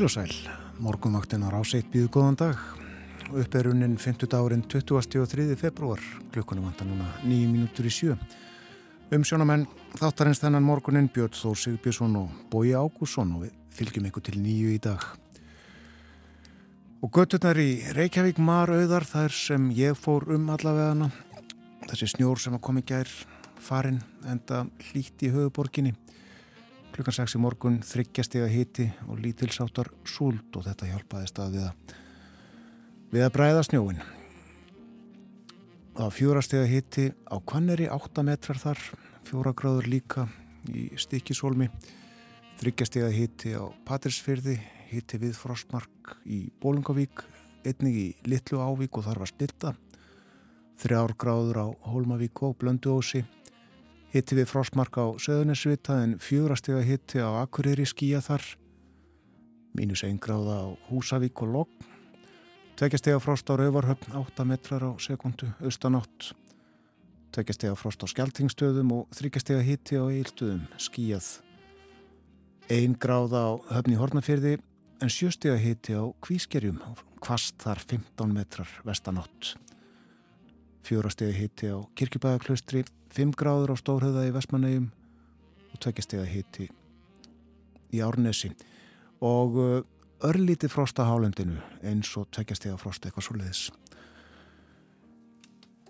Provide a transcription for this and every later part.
Heil og sæl, morgunvaktin á ráseitt býðu góðan dag. Upperunin 50 dagurinn 23. februar, klukkunum vantar núna 9 mínútur í sjö. Um sjónamenn þáttarins þennan morgunin Björn Þór Sigbjörnsson og Bói Ágússon og við fylgjum ykkur til nýju í dag. Og götturnar í Reykjavík marauðar þar sem ég fór um allavegana. Þessi snjór sem að komi gær farin enda hlýtt í höfuborginni. Klukkan 6 í morgun þryggjastega hiti og lítilsáttar súld og þetta hjálpaði stað við að, við að bræða snjóin. Það var fjórastega hiti á Kvanneri, 8 metrar þar, fjóra gráður líka í Stikisólmi, þryggjastega hiti á Patrísfyrði, hiti við Frostmark í Bólungavík, einnig í Littlu Ávík og þar var stilta, þrjár gráður á Hólmavík og Blönduósi, hitti við frostmark á Söðunisvita en fjórastega hitti á Akureyri skíja þar. Mínus einn gráða á Húsavík og Logg tveggjastega frost á Rauvarhöfn 8 metrar á sekundu austanátt. Tveggjastega frost á Skeltingstöðum og þryggjastega hitti á Eilstöðum skíjað einn gráða á Höfni Hornafyrði en sjöstega hitti á Kvískerjum kvast þar 15 metrar vestanátt. Fjórastega hitti á Kirkjubæðaklaustri 5 gráður á Stórhauða í Vestmannegjum og tveggjastega hitti í Árnesi. Og uh, örlíti frost á hálendinu eins og tveggjastega frost eitthvað svo leiðis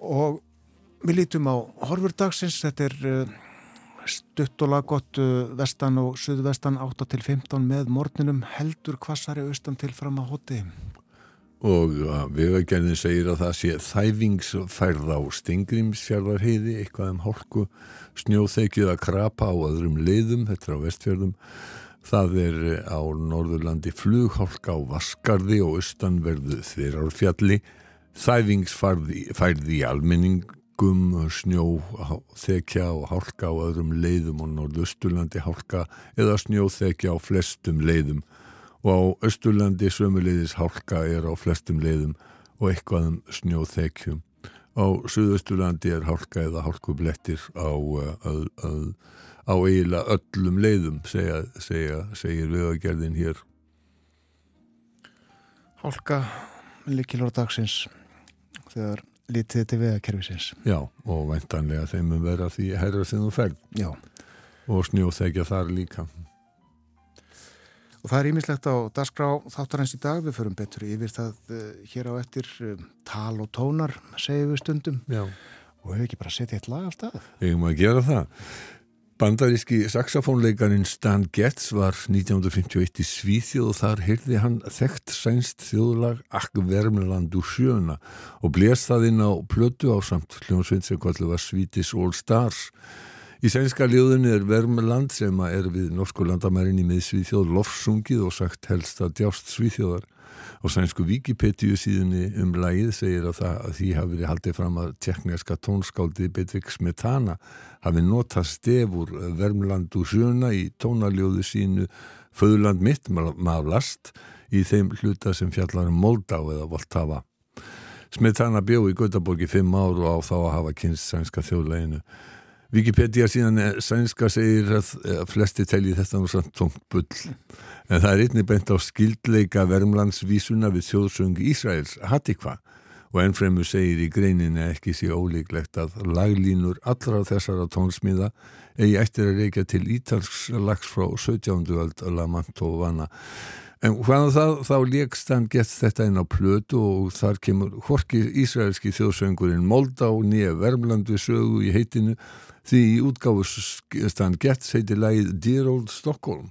og við lítum á horfurdagsins þetta er uh, stutt og laggott uh, vestan og suðvestan 8 til 15 með morninum heldur kvassari austan til fram að hoti og vegagerðin segir að það sé þæfingsfærð á Stingrimsfjörðarheiði, eitthvað um hálku snjóþekjuð að krapa á öðrum leiðum, þetta er á vestfjörðum. Það er á norðurlandi flughálka á Vaskarði og austanverðu Þverárfjalli. Þæfingsfærð í almenningum snjóþekja og hálka á öðrum leiðum og norðusturlandi hálka eða snjóþekja á flestum leiðum og á Östurlandi sömuleiðis hálka er á flestum leiðum og eitthvað um snjóþekjum. Á Suðausturlandi er hálka eða hálkublettir á, á, á eiginlega öllum leiðum, segja, segja, segir vegagerðin hér. Hálka líkilor dagsins þegar lítið til vegakerfisins. Já, og væntanlega þeim um vera því herra sem þú ferð. Já. Og snjóþekja þar líka. Og það er ímislegt á dagskrá þáttarins í dag, við förum betur yfir það uh, hér á eftir um, tal og tónar, segjum við stundum Já. og hefur ekki bara setið eitt lag af stað. Eða maður að gera það. Bandaríski saxofónleikarinn Stan Getz var 1951 í Svíþjóð og þar heyrði hann þekkt sænst þjóðlag Akk Vermland úr sjöuna og blés það inn á plötu á samt hljómsveit sem kallu var Svítis All Stars Í sænska ljóðunni er Vermeland sem er við norsku landamærin í miðsvíþjóð lofsungið og sagt helst að djást svíþjóðar. Á sænsku Wikipedia síðunni um lagið segir að, það, að því hafi verið haldið fram að tjekkneska tónskáldi Bedvik Smetana hafi notað stefur Vermeland úr sjöna í tónaljóðu sínu Föðurland mitt maður last í þeim hluta sem fjallar um Moldá eða Voltava. Smetana bjó í Gautaborg í fimm ár og á þá að hafa kynst sænska þjóðleginu. Wikipedia síðan sænska segir að flesti telji þetta nú samt tómt bull. En það er einnig beint á skildleika vermlandsvísuna við þjóðsöng Ísraels. Hatikva og ennfremur segir í greininni ekki sé ólíklegt að laglínur allra þessara tónsmíða eigi eftir að reykja til ítalsk lags frá 17. öld Lamantovana En hvaðan það, þá lékst hann gett þetta inn á plötu og þar kemur horki ísraelski þjóðsöngurinn Moldá nýja Vermlandu sögu í heitinu því í útgáfust hann gett heiti lægið Dear Old Stockholm.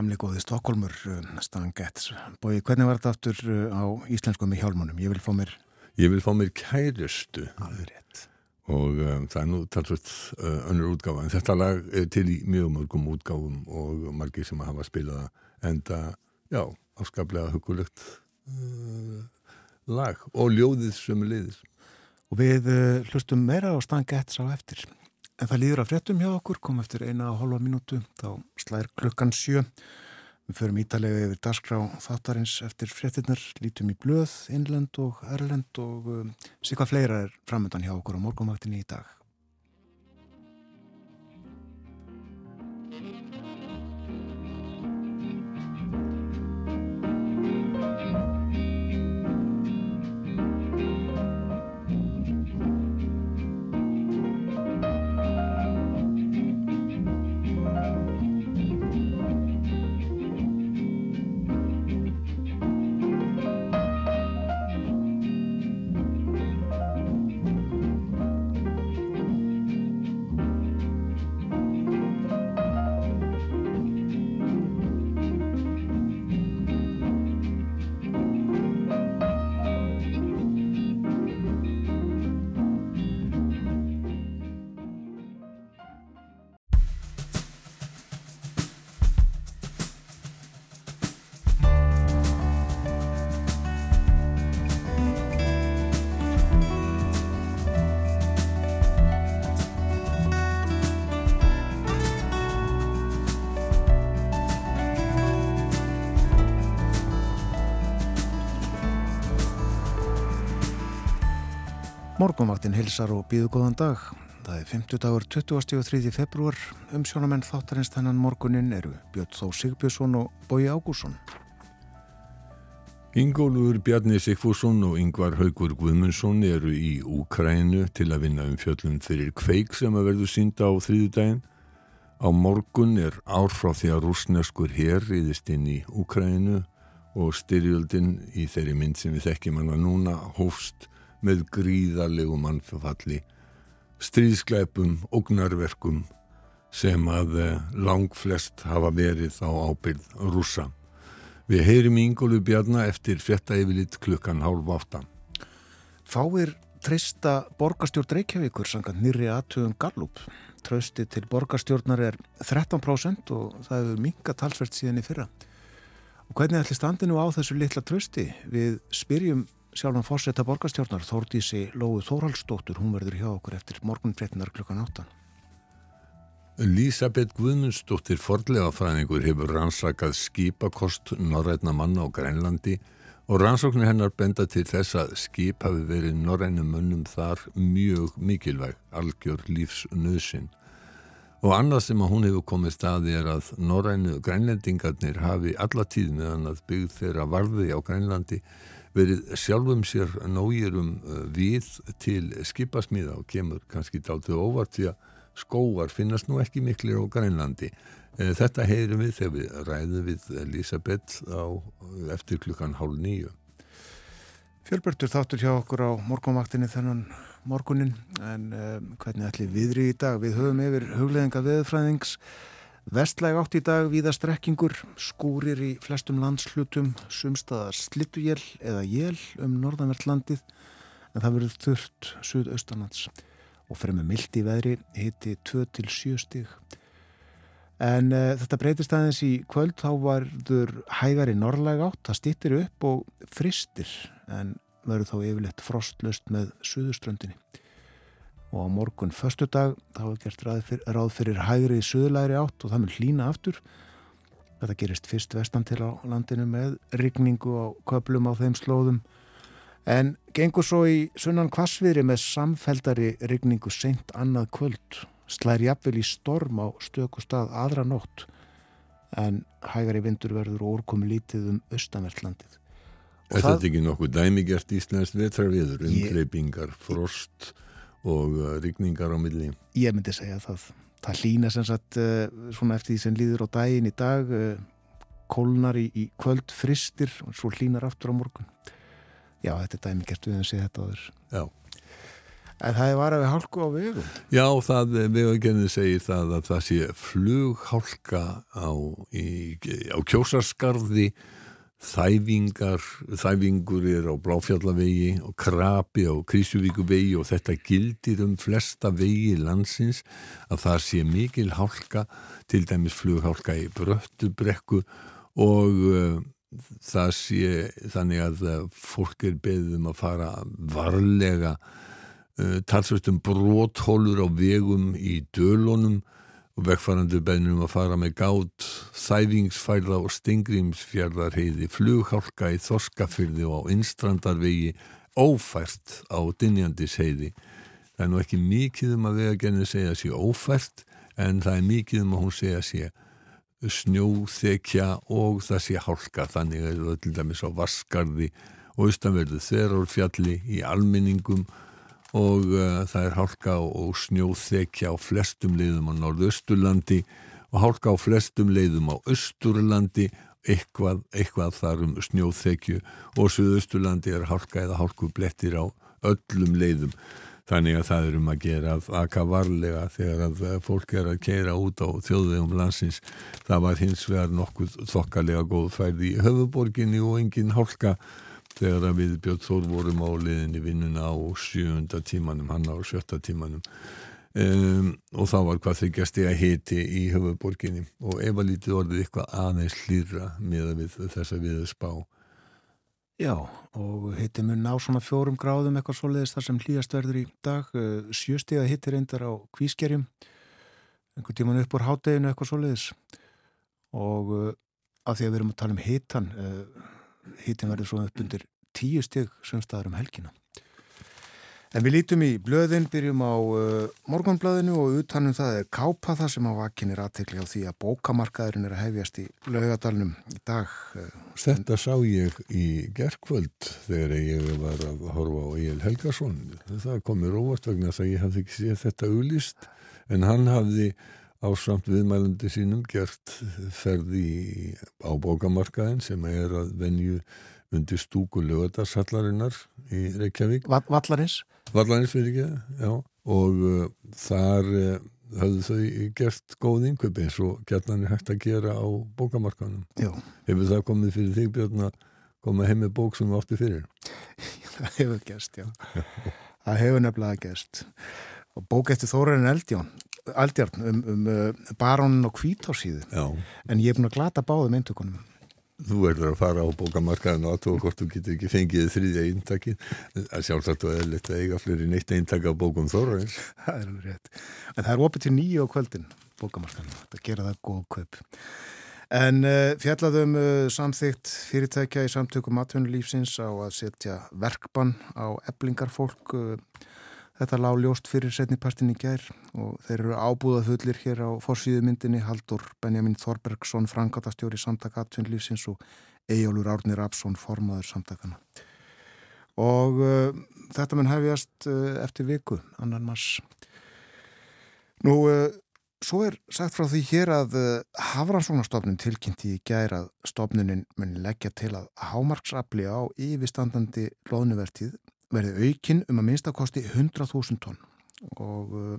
Gamli góði Stokkólmur, uh, Stan Getz. Bói, hvernig var þetta aftur uh, á íslensku með hjálmunum? Ég vil fá mér... Ég vil fá mér kærustu. Alveg rétt. Og um, það er nú talsvöld uh, önnur útgáfa. En þetta lag er til í mjög mörgum útgáfum og margir sem hafa spilað enda, já, afskaplega hugulegt uh, lag og ljóðið sem er liðis. Og við uh, hlustum meira á Stan Getz á eftir. En það líður að fréttum hjá okkur, kom eftir eina og hálfa mínútu, þá slær klukkan sjö. Við förum ítalega yfir dagskrá þáttarins eftir fréttinnar, lítum í blöð, innlend og erlend og um, sér hvað fleira er framöndan hjá okkur á morgunvaktinni í dag. Morgonvaktin hilsar og býðu góðan dag. Það er 50 dagur 23. februar. Umsjónamenn þáttarins þennan morgunin eru Björn Þó Sigbjörnsson og Bói Ágússon. Ingólfur Bjarni Sigfússon og Yngvar Haugur Guðmundsson eru í Úkrænu til að vinna um fjöllum fyrir kveik sem að verðu sínda á þrýðudaginn. Á morgun er ár frá því að rúsneskur hér riðist inn í Úkrænu og styrjöldin í þeirri mynd sem við þekkjum hana núna hófst með gríðarlegu mannfalli, stríðskleipum, ógnarverkum sem að lang flest hafa verið á ábyrð rúsa. Við heyrim Ingólu Bjarnar eftir fjötta yfirlitt klukkan hálf átta. Fáir treysta borgarstjórn Reykjavíkur sangað nýri aðtöðum Gallup. Trausti til borgarstjórnar er 13% og það hefur minga talsvert síðan í fyrra. Og hvernig ætli standinu á þessu litla trausti? Við spyrjum sjálfan fórsetta borgarstjórnar Þórdísi Lóðu Þórhaldsdóttur, hún verður hjá okkur eftir morgunfréttinar klukkan 8. Lísabeth Guðmundsdóttir forlegafræðingur hefur rannsakað skipakost norrætna manna á Grænlandi og rannsóknir hennar benda til þess að skip hafi verið norrænum mönnum þar mjög mikilvæg, algjör lífsnöðsinn. Og annað sem að hún hefur komið staði er að norrænu grænlendingarnir hafi alla tíð meðan að byggð þeirra varði á Grænlandi verið sjálfum sér nógirum við til skipasmíða og kemur kannski dáltið óvart því að skóar finnast nú ekki miklir á Grænlandi. Þetta heyrum við þegar við ræðum við Elisabeth á eftir klukkan hálf nýju. Fjölbjörtur þáttur hjá okkur á morgunvaktinni þennan morgunin en um, hvernig ætli viðri í dag? Við höfum yfir hugleðinga veðfræðings Vestlæg átt í dag víða strekkingur, skúrir í flestum landslutum, sumstaðar slittuél eða jél um norðanvert landið en það verður þurft suðaustanlands og fremur mildi veðri hitti 2-7 stig. En uh, þetta breytist aðeins í kvöld, þá varður hægari norrlæg átt, það stýttir upp og fristir, en verður þá yfirleitt frostlust með suðuströndinni. Og á morgun förstu dag, þá er gert ráð fyrir, ráð fyrir hægri suðlæri átt og það mun hlína aftur. Þetta gerist fyrst vestan til á landinu með rigningu á köplum á þeim slóðum. En gengur svo í sunnan kvassviðri með samfeldari rigningu seint annað kvöld slæri jafnvel í storm á stöku stað aðra nótt en hægari vindur verður orkomi lítið um austanvertlandið. Er þetta ekki nokkuð dæmigert íslenskt vetrarviður, umkreipingar, frost og uh, rigningar á milli? Ég myndi segja það. Það hlýna sem sagt uh, svona eftir því sem líður á daginn í dag, uh, kólnar í, í kvöld fristir og svo hlýnar aftur á morgun. Já, þetta er dæmigert við að segja þetta áður. Já. En það er varað við hálku á vegum? Já, það, vegagerðin segir það að það sé flughálka á, í, á kjósaskarði, þæfingar, þæfingur er á Bláfjallavegi og krabi á Krísuvíkuvegi og þetta gildir um flesta vegi landsins að það sé mikil hálka, til dæmis flughálka í Bröttubrekku og uh, það sé þannig að fólk er beðum að fara varlega uh, talsvöldum bróthólur á vegum í dölunum og vegfærandu beinum að fara með gát, þæfingsfæla og stingrimsfjörðarheiði, flughálka í þorskafyrði og á innstrandarvegi, ófært á dinjandisheiði. Það er nú ekki mikið um að vega genið segja sér ófært en það er mikið um að hún segja sér snjóþekja og það sé hálka þannig að það er til dæmis á Vaskarði og austanverðu Þerórfjalli í almenningum og uh, það er hálka og snjóþekja á flestum leiðum á norðausturlandi og hálka á flestum leiðum á austurlandi eitthvað, eitthvað þar um snjóþekju og suðausturlandi er hálka eða hálku blettir á öllum leiðum þannig að það er um að gera að aka varlega þegar að fólk er að keira út á þjóðvegum landsins. Það var hins vegar nokkuð þokkalega góð færði í höfuborginni og engin hálka þegar við Björn Þór vorum á liðinni vinnuna á sjönda tímanum, hann á sjötta tímanum. Um, og þá var hvað þau gæsti að hiti í höfuborginni og ef að lítið orðið eitthvað aðeins hlýra með að við spá Já, og hitti mun á svona fjórum gráðum eitthvað svoleiðis þar sem hlýjast verður í dag. Sjöstiða hitti reyndar á kvískerjum einhvern tíman upp úr hátteginu eitthvað svoleiðis. Og að því að við erum að tala um hittan hittin verður svo upp undir tíu stygg sem staður um helgina En við lítum í blöðin, byrjum á uh, morgunblöðinu og utanum það er kápa það sem á vakinir aðtekli á því að bókamarkaðurinn er að hefjast í laugadalnum í dag. Þetta sá ég í gerkvöld þegar ég var að horfa á Egil Helgason. Það komið róast vegna þess að ég hafði ekki séð þetta auðlist en hann hafði á samt viðmælandi sínum gert ferði á bókamarkaðin sem er að venju undir stúku lögadarshallarinnar í Reykjavík. Vallarins? Vallarins fyrir ekki, já. Og uh, þar uh, höfðu þau gert góð yngveip eins og gætnan er hægt að gera á bókamarkanum. Já. Hefur það komið fyrir þig Björn að koma heim með bók sem þú átti fyrir? það hefur gæst, já. það hefur nefnilega gæst. Og bók eftir Þórarin Eldjón. Aldjarn um, um uh, barónin og kvítársíðu. En ég er búin að glata báðum eintökunum. Þú verður að fara á bókamarkaðinu og aðtóa hvort þú getur ekki fengið þrýðja eintakki. Sjálfsagt og eðlitt að eiga fleiri neitt eintakka bókum þóraðins. Það er alveg rétt. En það er opið til nýju á kvöldin, bókamarkaðinu. Það gera það góð kaup. En uh, fjallaðum uh, samþygt fyrirtækja í samtökum matvinnulífsins á að setja verkbann á eblingarfólk. Uh, Þetta lág ljóst fyrir setnipartin í gær og þeir eru ábúðað fullir hér á forsýðumyndinni Haldur Benjamin Þorbergsson, frangatastjóri samtaka atvinnlífsins og Ejólur Árni Rapsson, formaður samtakana. Og uh, þetta mun hefjast uh, eftir viku, annan mars. Nú, uh, svo er sagt frá því hér að Hafranssonastofnun tilkynnti í gær að stofnunin mun leggja til að hámarksafli á yfirstandandi loðnuvertið verði aukinn um að minnstakosti 100.000 tonn og uh,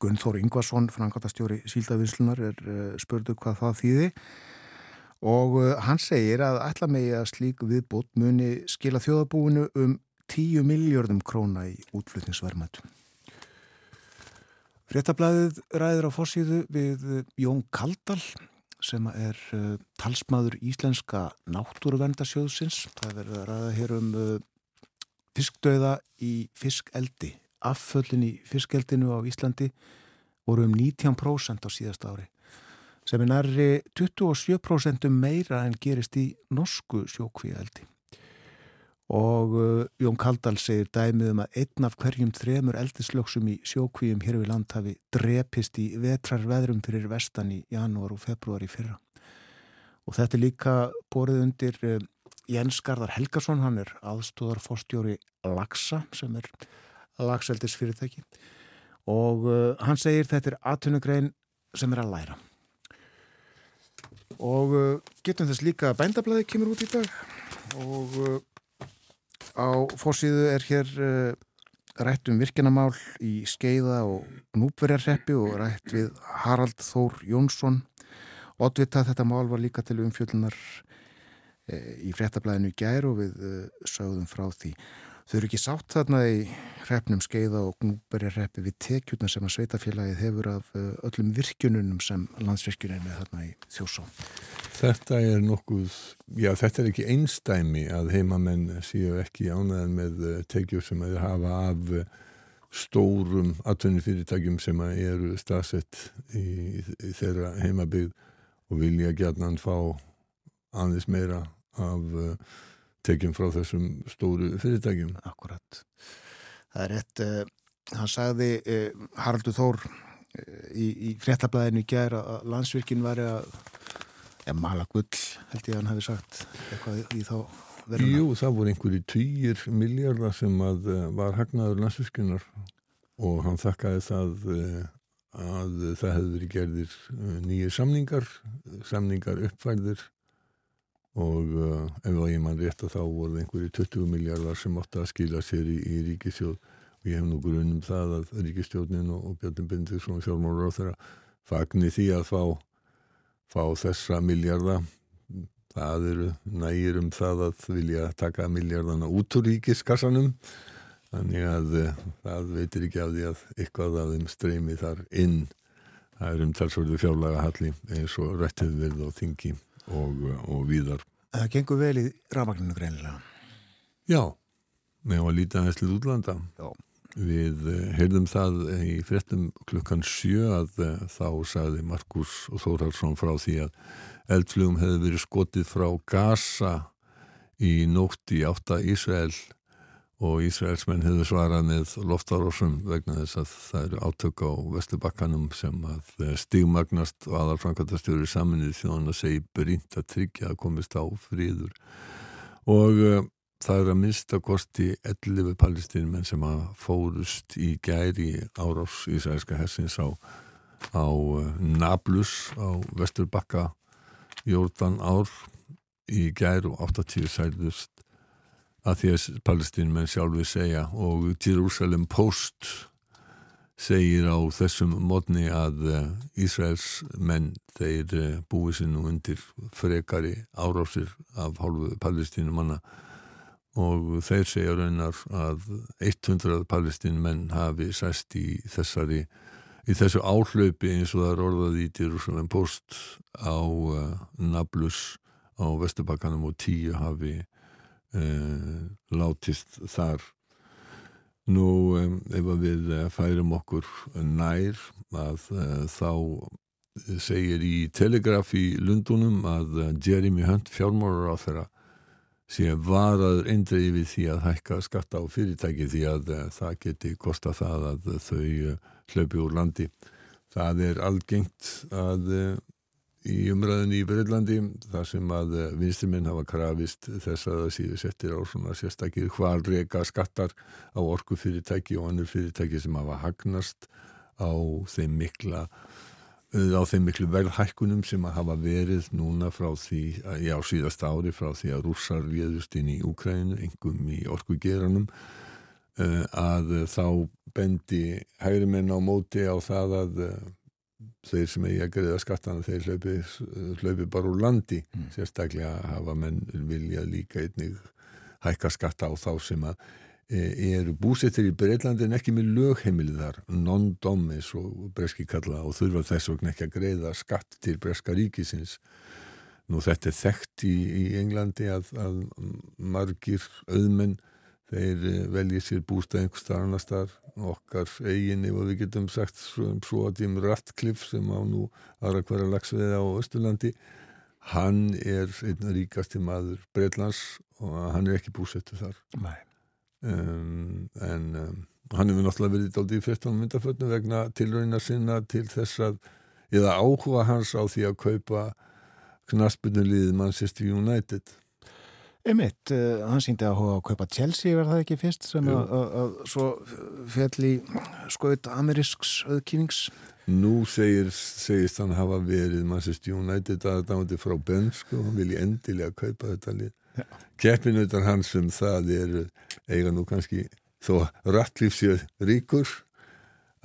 Gunnþór Ingvarsson, frangatastjóri síldavinslunar, er uh, spurðu hvað það þýði og uh, hann segir að ætla megi að slík viðbútt muni skila þjóðabúinu um 10 miljardum króna í útflutningsverðmættum. Fréttablaðið ræður á fórsíðu við Jón Kaldal sem er talsmaður íslenska náttúruverndarsjóðsins. Það verður að ræða hér um fiskdauða í fiskeldi. Afföllin í fiskeldinu á Íslandi voru um 19% á síðast ári sem er nærri 27% meira en gerist í norsku sjókvíaldi og uh, Jón Kaldal segir dæmið um að einn af hverjum þremur eldislöksum í sjókvíum hér við land hafi drepist í vetrarveðrum fyrir vestan í janúar og februar í fyrra og þetta er líka borðið undir uh, Jens Gardar Helgason, hann er aðstóðarforstjóri Laxa sem er Laxeldis fyrirtæki og uh, hann segir þetta er aðtunugrein sem er að læra. Og uh, getum þess líka að bændablaði kemur út í dag. Og uh, á fórsíðu er hér rætt um virkinamál í skeiða og núpverjarreppi og rætt við Harald Þór Jónsson. Oddvitað þetta mál var líka til umfjöldunar í fréttablaðinu í gær og við uh, sögðum frá því Þau eru ekki sátt þarna í hrefnum skeiða og gnúberjarreppi við tekjutna sem að sveitafélagið hefur af uh, öllum virkjununum sem landsvirkjun er þarna í þjósá. Þetta er nokkuð, já þetta er ekki einstæmi að heimamenn séu ekki ánæðan með uh, tekjur sem að hafa af stórum atvinnufyrirtækjum sem eru staðsett í, í þeirra heimabygg og vilja gætnan fá aðeins meira af tekjum frá þessum stóru fyrirtækjum. Akkurat. Það er rétt, uh, hann sagði uh, Haraldur Þór uh, í, í fréttablaðinu í gæra að landsvirkinn var að ja, mala gull, held ég að hann hefði sagt eitthvað í þá verðuna. Jú, það voru einhverju týjir miljardar sem að var hagnaður landsvirkinnar og hann þakkaði það að það hefði verið gerðir nýju samningar, samningar uppfærðir og uh, ef ég mann rétt að þá voru einhverju 20 miljardar sem átti að skila sér í, í ríkisjóð og ég hef nú grunum það að ríkistjóðnin og, og Björn Bindiksson fjármálur á þeirra fagni því að fá, fá þessa miljarda það eru nægir um það að vilja taka miljardana út úr ríkiskassanum. Þannig að uh, það veitir ekki af því að eitthvað af þeim streymi þar inn. Það er um talsvöldu fjárlaga halli eins og rættið við á þingi og, og víðar. Það gengur vel í rafmagninu greinilega. Já, með að líta aðeins til útlanda. Já. Við eh, heyrðum það í frettum klukkan sjö að eh, þá sagði Markus og Þórhalsson frá því að eldflugum hefði verið skotið frá Gaza í nótt í átta Ísrael og Ísraelsmenn hefur svarað með loftarósum vegna þess að það eru átök á Vesturbakkanum sem að eh, stigmagnast og aðalfrankvæmtastjóri saminnið þjóðan að segja brínt að tryggja að komist á fríður og uh, það er að mista kosti 11 palestinmenn sem að fórust í gæri árás Ísraelska hessins á, á uh, Nablus á Vesturbakka Jórdan ár. Í gæri og 80 sælðust að því að palestinmenn sjálfi segja og Jerusalem Post segir á þessum modni að eh, Ísraels menn þeir eh, búið sér nú undir frekari árásir af hálfu palestinumanna og þeir segja raunar að 100 palestinumenn hafi sæst í þessari í þessu áhlaupi eins og það er orðað í Jerusalem Post á uh, Nablus á Vesturbakkanum og tíu hafi látist þar. Nú ef við uh, færum okkur nær að uh, þá segir í Telegraf í Lundunum að Jeremy Hunt fjármórar á þeirra sé varaður eindrið við því að hækka skatta á fyrirtæki því að það geti kosta það að þau hlaupi úr landi. Það er algengt að í umræðinu í Breitlandi þar sem að eh, vinstuminn hafa krafist þess að það síðu settir á svona sérstakir hvalrega skattar á orku fyrirtæki og annur fyrirtæki sem hafa hagnast á þeim mikla eh, á þeim miklu verðhækkunum sem að hafa verið núna frá því já síðast ári frá því að rússar viðust inn í Úkrænu, engum í orkugeranum eh, að þá bendi hægri menn á móti á það að þeir sem eigi að greiða skattana þeir hlaupi, hlaupi bara úr landi mm. sérstaklega hafa menn viljað líka einnig hækka skatta á þá sem að eru búsettir í Breitlandi en ekki með lögheimilið þar, non-dom eins og breski kalla og þurfa þess vegna ekki að greiða skatt til breska ríkisins. Nú þetta er þekkt í, í Englandi að, að margir auðmenn þeir eh, veljið sér bústað einhver starf annar starf, okkar eigin ef við getum sagt svo, svo að tím Rattkliff sem á nú aðra hverja lagsveða á Östurlandi hann er einn ríkasti maður Breitlands og hann er ekki búsettu þar. Um, en um, hann hefur náttúrulega verið dálítið í 14 myndafötnum vegna tilröina sinna til þess að eða áhuga hans á því að kaupa knaspunulegið Manchester United Einmitt, uh, hann síndi að hóa að kaupa Chelsea verða það ekki fyrst sem Jú. að, að, svo fjall í skoðut amerísks öðkýnings Nú segir, segist hann hafa verið Manchester United að dándi frá Bensku og hann vilji endilega kaupa þetta lið. Keppinutar hans um það er eiga nú kannski þó rattlíf sér ríkur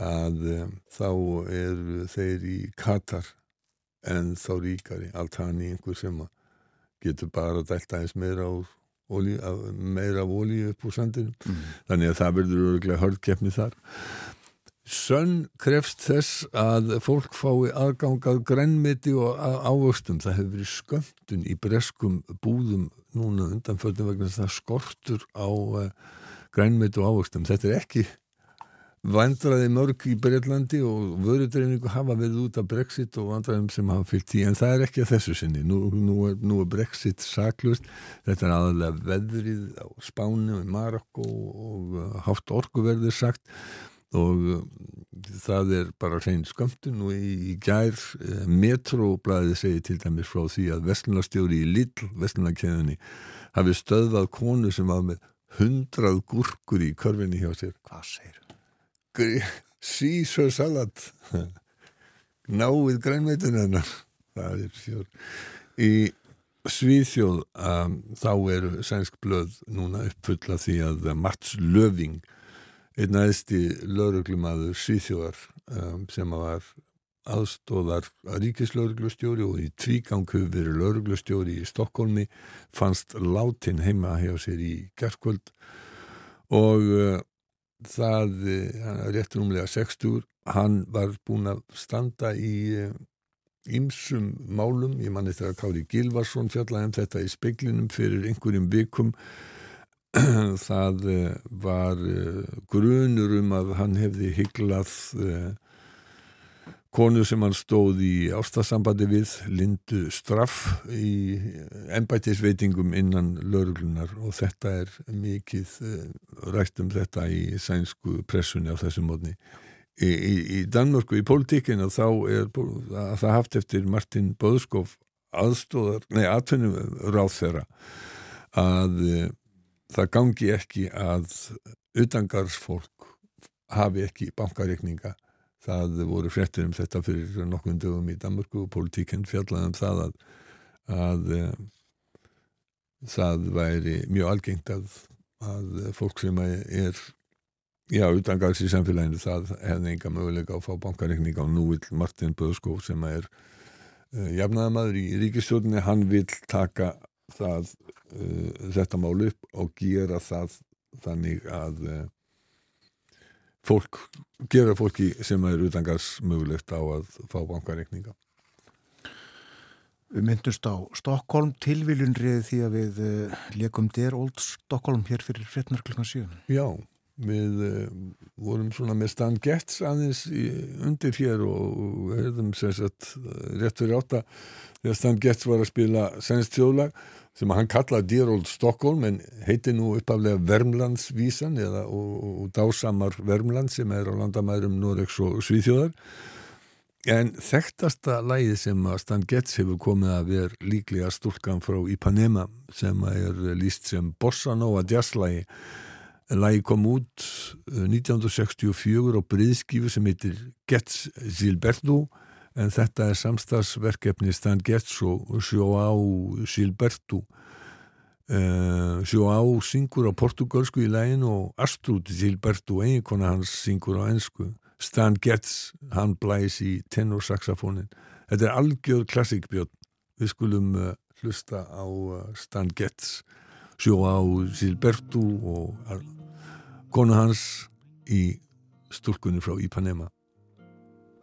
að um, þá eru þeir í Katar en þá ríkari allt hann í einhver sem að getur bara dælt aðeins meira af- meira af olíu upp úr sandinum þannig að það verður örgulega hörðkeppni þar Sönn krefst þess að fólk fái aðgang að grænmeti og ávöxtum. Það hefur verið skömmtun í breskum búðum núna undanföldum vegna þess að það skortur á uh, grænmeti og ávöxtum. Þetta er ekki vandraði mörg í Breitlandi og vörudreifingu hafa verið út af Brexit og vandraðum sem hafa fyllt í en það er ekki að þessu sinni. Nú, nú, er, nú er Brexit saklust. Þetta er aðalega veðrið á Spáni og Marokko og uh, hátt orkuverðir sagt og uh, það er bara hrein skömmtun og í, í gær uh, metroblæði segi til dæmis frá því að vestlunarstjóri í Lidl, vestlunarkeðunni hafi stöðvað konu sem var með hundrað gúrkur í körfinni hjá sér Hvað segir? Caesar salad. Náið grænmeitun hennar. Það er fjór í Svíþjóð um, þá eru sænsk blöð núna uppfulla því að Mats Löfing einn aðeisti lauruglumadur Svíþjóðar um, sem var aðstóðar ríkislauruglustjóri og í tvígang hefur verið lauruglustjóri í Stokkólmi fannst látin heima hjá sér í gerkvöld og uh, það, eh, hann er rétt rúmlega 60, hann var búin að standa í ymsum málum, ég manni þegar Kári Gilvarsson fjallaði um þetta í speiklinum fyrir einhverjum vikum. Það eh, var eh, grunur um að hann hefði hyglað eh, konu sem hann stóð í ástasambandi við Lindu Straff í embættisveitingum innan lauruglunar og þetta er mikið eh, rætt um þetta í sænsku pressunni á þessum mótni. Í, í, í Danmörku í pólitíkinu þá er það haft eftir Martin Böðskof aðstóðar, nei, atvinnum ráð þeirra að eh, það gangi ekki að utangarsfólk hafi ekki bankareikninga það voru fréttir um þetta fyrir nokkrum dögum í Danmörku og politíkinn fjallaði um það að, að e, það væri mjög algengt að, að fólk sem er já, utangars í samfélaginu það hefði enga möguleika að fá bankareikninga og nú vil Martin Böðskóf sem er uh, jafnaðamaður í ríkistjórninni, hann vil taka það, uh, þetta mál upp og gera það þannig að uh, fólk, gera fólki sem er utangars mögulegt á að fá bankareikninga. Við myndumst á Stokkólm tilviljun riði því að við uh, leikum Der Old Stokkólm hér fyrir fréttnar klukkan 7. Já, við uh, vorum svona með Stan Getz aðeins í, undir hér og sem sagt eh, rétt fyrir átta þegar Stan Getz var að spila senst þjóðlag sem hann kallaði Dear Old Stockholm en heiti nú uppaflega Vermlandsvísan eða og, og dásamar Vermland sem er á landamærum Noregs og Svíþjóðar. En þekktasta lægið sem að Stan Getz hefur komið að vera líklega stúlkan frá Ipanema sem er líst sem Bossa Nova jazzlægi Lægi kom út eh, 1964 á briðskífu sem heitir Getz Gilberto en þetta er samstagsverkefni Stan Getz og Joao Gilberto. Uh, Joao syngur á portugalsku í læginu og Astrud Gilberto, eiginkona hans, syngur á ennsku. Stan Getz, hann blæs í tenorsaxafónin. Þetta er algjör klassikbjörn. Við skulum uh, hlusta á uh, Stan Getz, Joao Gilberto og konu hans í stúlkunni frá Ipanema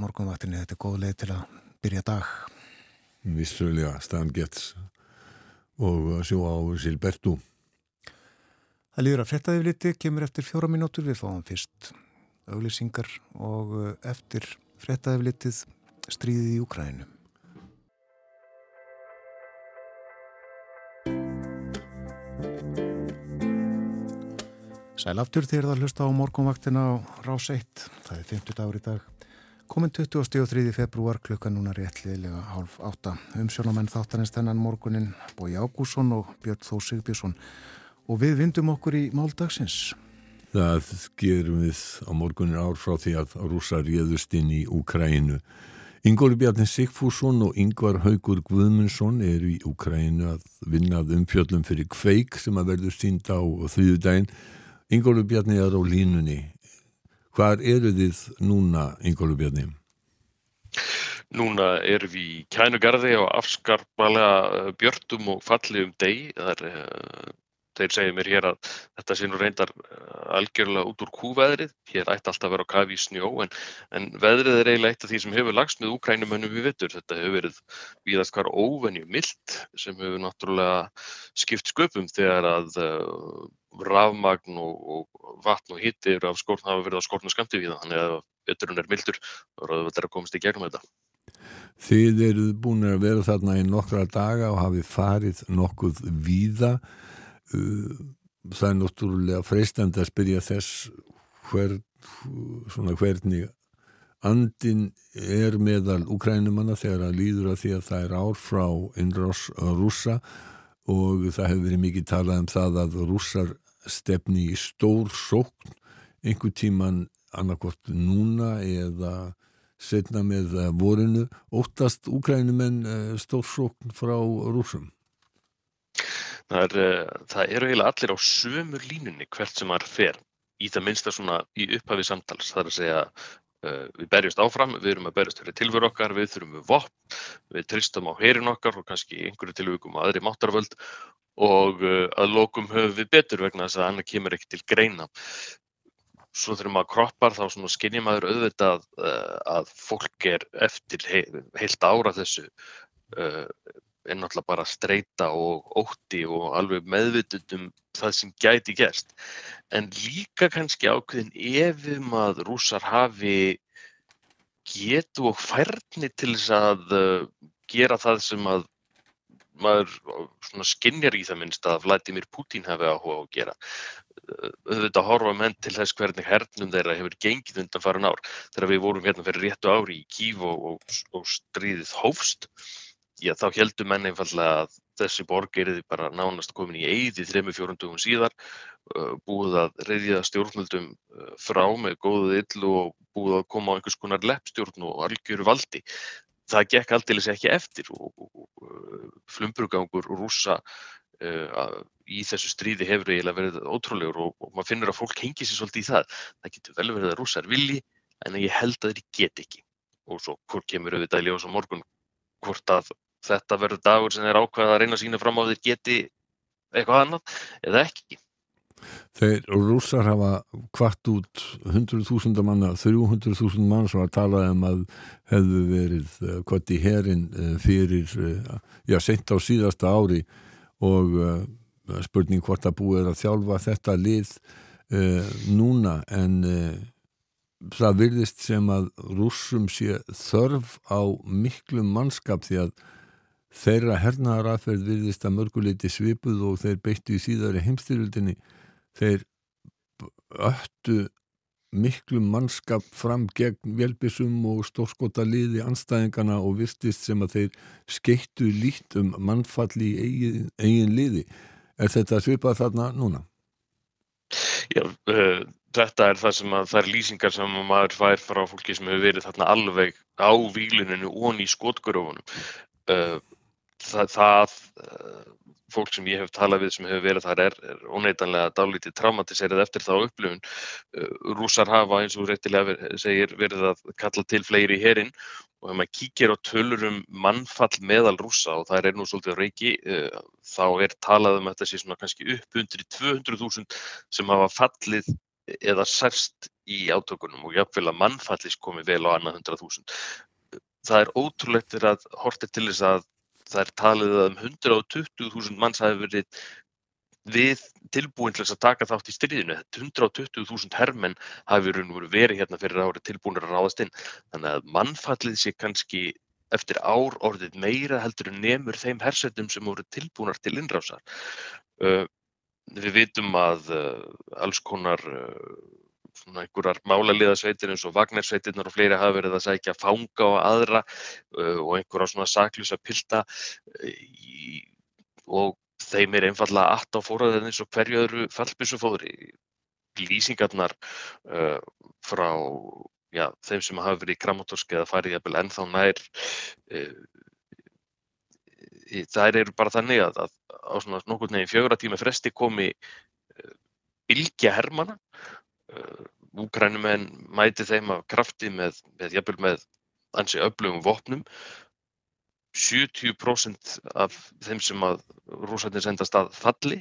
Morgunvaktinni, þetta er góð leið til að byrja dag. Vissulega, Stan Getz og sjó á Silbertu. Það líður að frettaðifliti kemur eftir fjóra mínútur við fáum fyrst auglýsingar og eftir frettaðiflitið stríðið í Ukrænum. Sæl aftur þegar það hlusta á morgunvaktina á Rás 1. Það er 50 dagur í dag. Komin 23. februar klukka núna réttliðilega hálf átta. Umsjónamenn þáttanins þennan morgunin Bói Ágússon og Björn Þó Sigbjörnsson. Og við vindum okkur í máldagsins. Það gerum við á morgunin ár frá því að rúsa réðust inn í Úkrænu. Ingóli Bjarni Sigfússon og Ingvar Haugur Guðmundsson eru í Úkrænu að vinnað umfjöllum fyrir kveik sem að verður sínd á þrýðu daginn. Ingólu Bjarni er á línunni. Hvar eru þið núna, Ingólu Bjarni? Núna erum við í kænugarði og afskarpalega björtum og fallegum degi. Það er, uh, þeir segja mér hér að þetta sé nú reyndar uh, algjörlega út úr kúveðrið. Hér ætti alltaf að vera á kafi í snjó en, en veðrið er eiginlega eitt af því sem hefur lagst með úkrænumönnum við vittur. Þetta hefur verið víðast hvar óvenju mild sem hefur náttúrulega skipt sköpum þegar að rafmagn og, og vatn og hitti eru af skórn hafa verið á skórnu skamti við það. Þannig að vetturinn er mildur og það er að komast í gegnum þetta. Þið eruð búin að vera þarna í nokkra daga og hafið farið nokkuð víða. Það er náttúrulega freistandi að spyrja þess hver, svona hvernig andin er meðal úkrænumanna þegar að líður að því að það er ár frá innrás rúsa og það hefur verið mikið talað um það að rússar stefni í stór sókn einhver tíman annarkort núna eða setna með vorinu óttast úkrænumenn stór sókn frá rúsum? Það, er, það eru eiginlega allir á sömur línunni hvert sem maður fer í það minnsta svona í upphafi samtals. Það er að segja við berjast áfram, við erum að berjast fyrir tilveru okkar, við þurfum við vopn, við tristum á herin okkar og kannski einhverju tilvíkum aðri máttarvöld og uh, að lókum höfum við betur vegna þess að annað kemur ekki til greina. Svo þurfum að kroppar þá skinnja maður auðvitað uh, að fólk er eftir he heilt ára þessu er náttúrulega bara streyta og ótti og alveg meðvitund um það sem gæti gerst. En líka kannski ákveðin ef um að rússar hafi getu og færni til þess að gera það sem að maður skinnjar í það minnst að Vladimir Putin hafi áhuga á að gera. Auðvitað horfa menn til þess hvernig hernum þeirra hefur gengið undan farin ár. Þegar við vorum hérna fyrir réttu ári í Kív og, og, og stríðið hófst já, þá heldur menn einfallega að þessi borg er bara nánast komin í eigði þremi fjórundugum síðar, uh, búið að reyðja stjórnvöldum frá með góðuð illu og búið að koma á einhvers konar leppstjórn og algjöru valdi. Það gekk alltilis ekki eftir og, og, og uh, flumbrugangur rúsa í þessu stríði hefur eiginlega verið ótrúlegur og, og maður finnur að fólk hengi sér svolítið í það. Það getur vel verið að rússar vilji en ég held að þeir get ekki. Og svo hvort kemur auðvitað í ljós á morgun hvort að þetta verður dagur sem er ákveð að reyna að sína fram á þeir geti eitthvað annað eða ekki. Þeir rússar hafa kvart út 100.000 manna, 300.000 mann sem að tala um að hefðu verið kvart í herin fyrir, já, sent á síðasta ári. Og spurning hvort að búið er að þjálfa þetta lið uh, núna. En uh, það virðist sem að rússum sé þörf á miklu mannskap því að þeirra hernaðaraferð virðist að mörguleiti svipuð og þeir beittu í síðari heimstyrjöldinni þeir öttu miklu mannskap fram gegn velbissum og stórskota liði anstæðingana og virtist sem að þeir skeittu lít um mannfall í eigin, eigin liði. Er þetta svipað þarna núna? Já, uh, þetta er það sem að það er lýsingar sem maður fær frá fólki sem hefur verið þarna alveg á výluninu og í skotgrófunum. Uh, það, það uh, fólk sem ég hef talað við sem hefur verið þar er, er óneitanlega dálítið traumatiserið eftir þá upplifun. Rússar hafa eins og réttilega segir verið að kalla til fleiri í herin og ef maður kíkir á tölur um mannfall meðal rússa og það er nú svolítið reiki þá er talað um þetta sé svona kannski upp undir 200.000 sem hafa fallið eða særst í átökunum og jafnvel að mannfallis komi vel á annað 100.000. Það er ótrúlegt þegar að hortið til þess að það er talið að um 120.000 manns hafi verið við tilbúin til að taka þátt í stríðinu. 120.000 hermenn hafi verið, hérna fyrir árið tilbúinir að ráðast inn. Þannig að mannfallið sé kannski eftir ár orðið meira heldur en nemur þeim hersetum sem voru tilbúinar til innrásar. Uh, við vitum að uh, alls konar uh, svona einhverjar málaliðasveitir eins og Vagnersveitirnar og fleiri hafa verið að sækja fanga og aðra uh, og einhverja svona saklusa pilda í, og þeim er einfallega aft á fóraðið eins og hverju öðru fallbissufóðri. Lýsingarnar uh, frá já, þeim sem hafa verið í grammatorski eða farið jafnvel ennþá nær uh, þær eru bara þannig að, að á svona nokkur neginn fjögra tíma fresti komi bylgja hermana Úgrænumenn mæti þeim af krafti með, með jafnvel með ansi öflugum vopnum. 70% af þeim sem að rúsarnir sendast að falli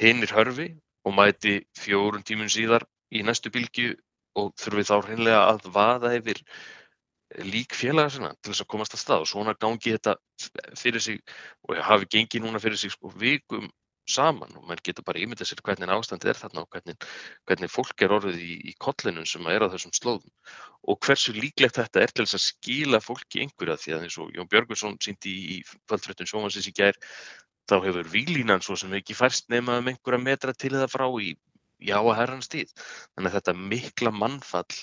hinnir hörfi og mæti fjórun tímun síðar í næstu bylgju og þurfi þá hreinlega að vaða yfir lík félaga sinna til þess að komast að stað. Og svona gangi þetta fyrir sig og hafi gengið núna fyrir sig sko vikum saman og mann getur bara ímyndað sér hvernig ástandið er þarna og hvernig, hvernig fólk er orðið í, í kollinum sem er á þessum slóðum. Og hversu líklegt þetta er til þess að skila fólki einhverja því að eins og Jón Björgursson síndi í kvöldfréttum sjómansins í gær þá hefur výlínan svo sem ekki færst nema um einhverja metra til það frá í já að herrans tíð. Þannig að þetta mikla mannfall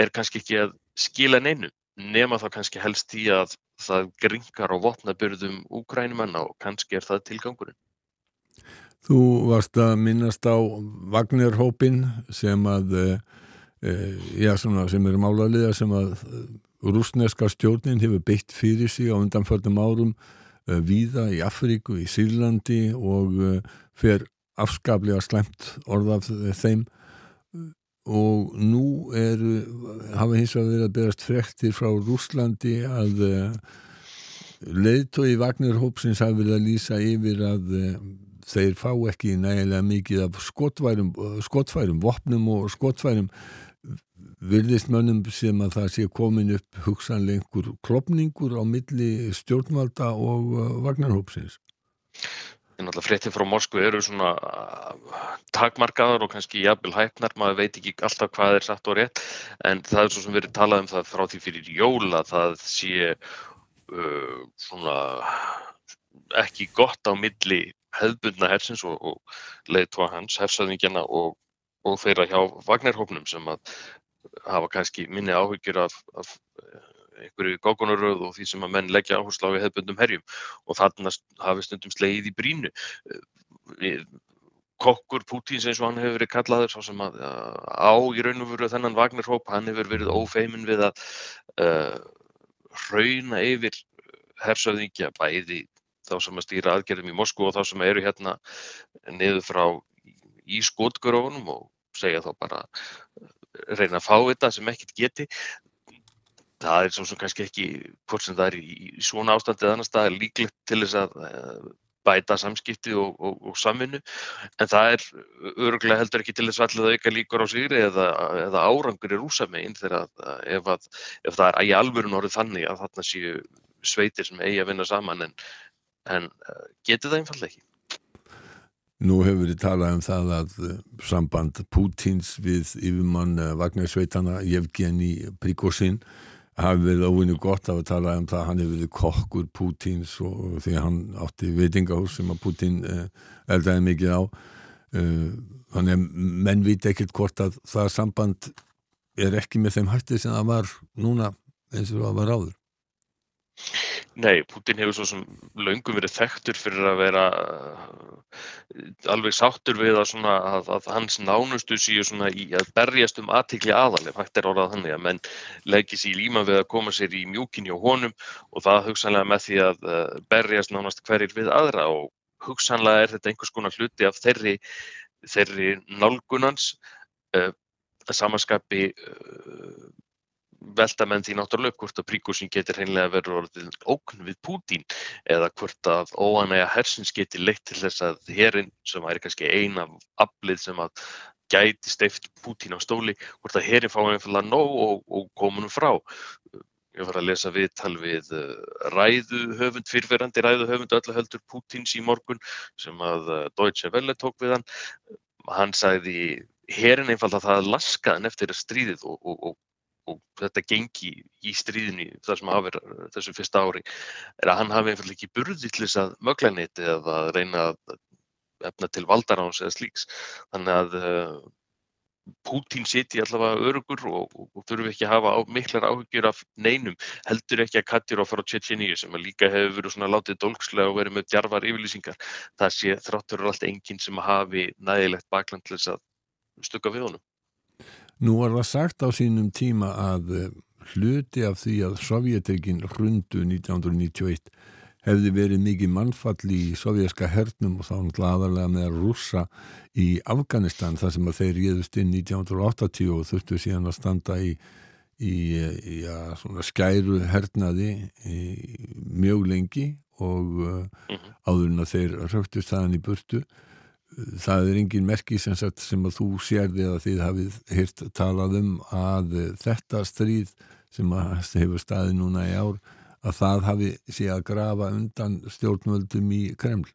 er kannski ekki að skila neinu nema þá kannski helst í að það gringar á vopnaburðum úkrænumanna og kannski er það tilgangurinn Þú varst að minnast á Vagnarhópin sem að e, já, svona, sem eru málaliða sem að rúsneska stjórnin hefur beitt fyrir sig á undanförnum árum víða í Afríku, í Sýrlandi og fer afskaplega slemt orðaf þeim. Og nú er hafa hins vegar verið að berast frektir frá Rúslandi að leiðtói Vagnarhópsins hafi verið að lýsa yfir að þeir fá ekki nægilega mikið af skotfærum, skotfærum vopnum og skotfærum virðist mönnum sem að það sé komin upp hugsanlega einhver klopningur á milli stjórnvalda og uh, vagnarhópsins. En alltaf fréttir frá Moskvu eru svona uh, takmarkaðar og kannski jafnvel hæfnar, maður veit ekki alltaf hvað er satt og rétt, en það er svo sem verið talað um það frá því fyrir jóla, það sé uh, svona ekki gott á milli hefðbundna hersins og, og leiðtóa hans, hersöðingjana og, og þeirra hjá Vagnarhóknum sem að hafa kannski minni áhyggjur af, af eh, einhverju gókunaröð og því sem að menn leggja áherslu á hefðbundum herjum og þarna hafi stundum slegið í brínu. Eh, kokkur Pútins eins og hann hefur verið kallaður svo sem að á í raun og veru þennan Vagnarhóp, hann hefur verið ófeimin við að uh, hrauna yfir hersöðingja bæði þá sem að stýra aðgerðum í Moskú og þá sem eru hérna niður frá í skotgrófunum og segja þá bara reyna að fá þetta sem ekkert geti. Það er svo sem kannski ekki, hvort sem það er í, svona ástandi eða annar stað, er líklegt til þess að uh, bæta samskipti og, og, og samvinnu, en það er öruglega heldur ekki til þess að auka líkur á sigri eða, eða árangur í rúsamegin þegar að ef, að ef það er í alvörun orðið þannig að þarna séu sveitir sem eigi að vinna saman en, en uh, getur það einfallega ekki. Nú hefur verið talað um það að uh, samband Pútins við yfirmann Vagnarsveitana Jevgeni Prigozhin hafi verið óvinni gott að tala um það að hann hefur verið kokkur Pútins og því hann átti veitingahús sem að Pútin eldaði mikið á þannig að menn viti ekkert hvort að það samband er ekki með þeim hætti sem það var núna eins og það var áður Nei, Putin hefur svo sem löngum verið þekktur fyrir að vera uh, alveg sáttur við að, svona, að, að hans nánustu séu í að berjast um aðtikli aðaleg, hægt er orðað þannig að menn leggir sér í líma við að koma sér í mjúkin hjá honum og það hugsanlega með því að uh, berjast nánast hverjir við aðra og hugsanlega er þetta einhvers konar hluti af þeirri, þeirri nálgunans uh, að samanskapi uh, velta menn því náttúrulega hvort að príkursin getur hreinlega verið orðið ókn við Pútín eða hvort að óanæga hersins getur leitt til þess að hérinn sem væri kannski eina aflið sem að gæti steift Pútín á stóli, hvort að herin fái einfallega nóg og, og komunum frá. Ég var að lesa viðtal við ræðuhöfund, fyrfirandi ræðuhöfund öllu heldur Pútins í morgun sem að Deutsche Welle tók við hann. Hann sagði herin einfallega það laskaðan eftir stríðið og, og, og, og þetta gengi í stríðinu þar sem hafi þessu fyrsta ári er að hann hafi einfallega ekki burði til þess að mögla neitt eða að reyna að efna til valdaráns eða slíks. Þannig að uh, Pútín siti allavega örugur og, og, og þurfum ekki að hafa á, miklar áhyggjur af neinum, heldur ekki að Katjurov frá Tjetjeníu sem líka hefur verið svona látið dólkslega og verið með djarvar yfirlýsingar. Það sé þráttur allt enginn sem hafi nægilegt bakland til þess að stukka við honum. Nú var það sagt á sínum tíma að eh, hluti af því að Sovjetekin hrundu 1991 hefði verið mikið mannfall í sovjerska hernum og þá gladarlega með rúsa í Afganistan þar sem að þeir réðust inn 1980 og þurftu síðan að standa í, í, í ja, skæru hernaði í, mjög lengi og uh, áður en að þeir röktust þaðan í burtu. Það er engin merki sem, sagt, sem að þú sérði að þið hafið hirt talað um að þetta stríð sem að hefur staði núna í ár að það hafi sé að grafa undan stjórnvöldum í Kreml?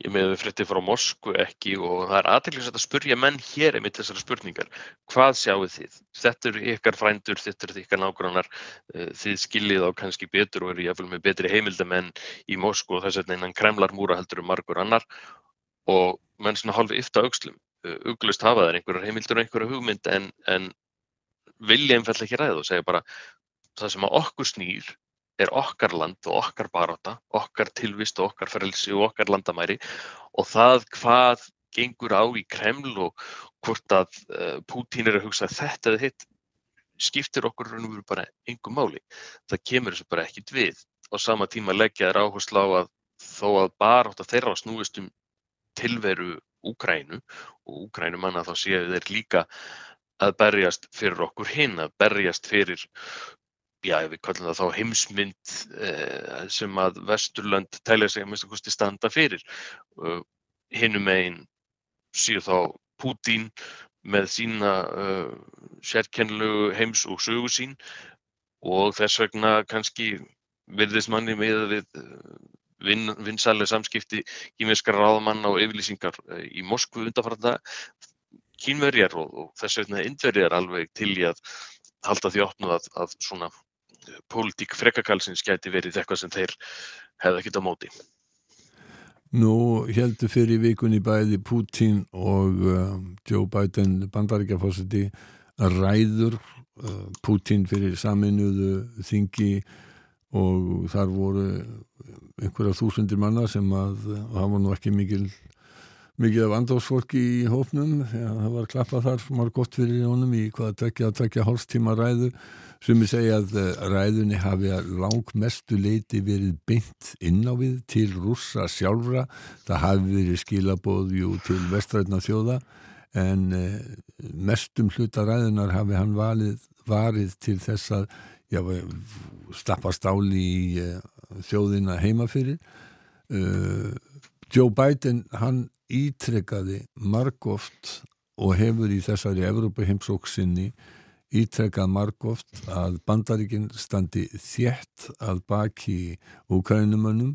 Ég með við frétti frá Moskvu ekki og það er aðeinslega að spurja menn hér einmitt þessara spurningar. Hvað sjáu þið? Þetta eru ykkar frændur, þetta eru ykkar nágrannar, eh, þið skiljið á kannski betur og eru jáfnvel með betri heimildamenn í Moskvu og þess vegna innan Kremlarmúra heldur um margur annar og menn svona halvi yfta aukslum. Eh, uglust hafa þær einhverjar heimildur og einhverjar hugmynd en, en vilja einfall ekki ræða og segja bara það sem að okkur snýr er okkar land og okkar baráta, okkar tilvist og okkar frelsi og okkar landamæri og það hvað gengur á í Kreml og hvort að uh, Pútín er að hugsa þetta eða hitt skiptir okkur raun og veru bara engum máli. Það kemur þessu bara ekkit við. Á sama tíma leggja þær áherslu á að þó að baráta þeirra snúist um tilveru Úkrænu og Úkrænu manna þá séu þeir líka að berjast fyrir okkur hinn, að berjast fyrir já, við kallum það þá heimsmynd eh, sem að Vesturlönd tælja sig að mista kosti standa fyrir. Uh, Hinnum einn síðu þá Pútín með sína uh, sérkennlu heims og sögu sín og þess vegna kannski virðist manni með við vin, vinsælega samskipti kýmverskar ráðamanna og yfirlýsingar í Moskvu undanfarta kýmverjar og, og þess vegna indverjar alveg til í að halda því opnuð að, að svona pólitík frekakalsins gæti verið eitthvað sem þeir hefði ekkit á móti. Nú heldur fyrir vikunni bæði Putin og uh, Joe Biden bandaríkjafósiti ræður uh, Putin fyrir saminuðu þingi og þar voru einhverja þúsundir manna sem að það var nú ekki mikil mikið af andásfólki í hófnum það var klappað þar, var gott fyrir honum í hvaða tvekja, tvekja hálfstíma ræðu. Sem ég segja að eh, ræðunni hafi að lang mestu leiti verið beint inn á við til rússa sjálfra. Það hafi verið skilabóðjú til vestrætna þjóða. En eh, mestum hluta ræðunar hafi hann valið, varið til þess að já, stappa stáli í þjóðina heimafyrir uh, Joe Biden hann ítrekkaði margóft og hefur í þessari Evrópa heimsóksinni ítrekkað margóft að bandaríkinn standi þjætt að baki úkrænumönnum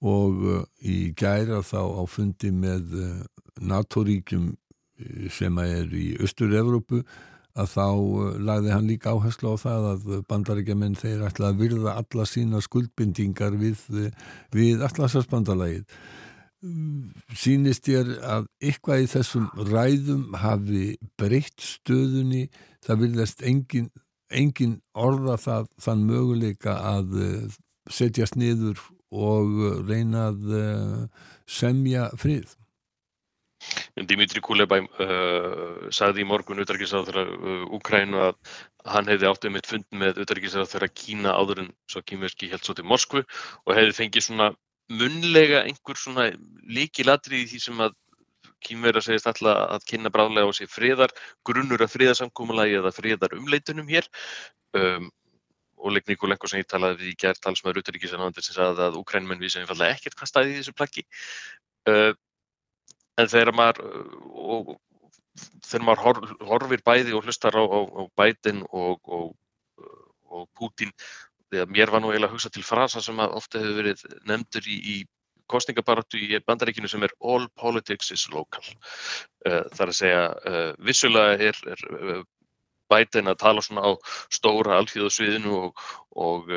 og uh, í gæra þá á fundi með uh, NATO-ríkjum uh, sem er í Östur-Evrópu að þá lagði hann líka áherslu á það að bandaríkjaman þeir ætla að virða alla sína skuldbindingar við, við allarsvarsbandalagið sínist ég að eitthvað í þessum ræðum hafi breytt stöðunni? Það vilðast engin, engin orða það, þann möguleika að uh, setjast niður og reyna að semja frið Dimitri Kulebæ uh, sagði í morgun auðverkisrað þegar Ukrænu að hann hefði átt um eitt fund með auðverkisrað þegar Kína áður en svo kýmverski held svo til Moskvu og hefði fengið svona munlega einhver svona líkilatri í því sem að kýmverðar segist alltaf að kynna bráðlega á sig friðar, grunnur að friðarsamkúmulagi eða friðar umleitunum hér. Um, og Leik Nikolenko sem ég talaði við í gerð talsmaður Uttaríkisanandir sem sagði að Ukrænmenn vísa einfallega ekkert hvað staði í þessu plaggi. Uh, en þegar maður og þegar maður hor, horfir bæði og hlustar á, á, á Biden og, og, og Putin, að mér var nú eiginlega að hugsa til frasa sem ofta hefur verið nefndur í, í kostningabaratu í bandaríkinu sem er all politics is local. Uh, það er að segja, uh, vissulega er, er uh, Biden að tala svona á stóra alþjóðasviðinu og, og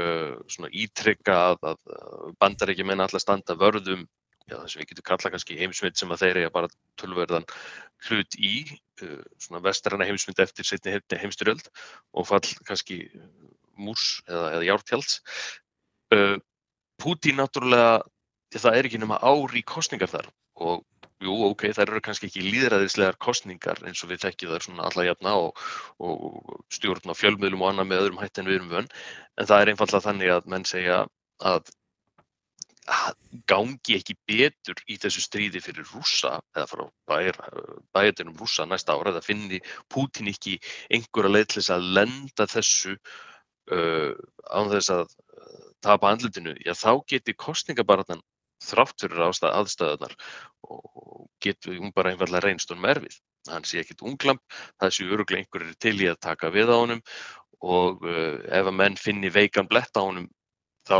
svona ítrykka að, að bandaríkjumenn alltaf standa vörðum já, það sem við getum kallað kannski heimsmynd sem að þeir eiga bara tölverðan hlut í, svona vestræna heimsmynd eftir setni heimstyrjöld og fall kannski mús eða, eða jártjalds. Putin náttúrulega það er ekki nema ári kostningar þar og jú, ok, það eru kannski ekki líðræðislegar kostningar eins og við þekkjum þar svona alla jafna og, og stjórn á fjölmiðlum og annað með öðrum hætti en við erum vönn, en það er einfallega þannig að menn segja að, að gangi ekki betur í þessu stríði fyrir rúsa eða frá bæjartinum rúsa næsta ára eða finni Pútin ekki einhverja leið til þess að lenda þessu uh, án þess að tapa andlutinu, já þá geti kostningabaratan þrátt fyrir aðstæðunar og getur hún bara einfallega reynst honum erfið. Hann sé ekkit unglamp, það sé öruglega einhverjir til í að taka við á honum og uh, ef að menn finni veikan blett á honum þá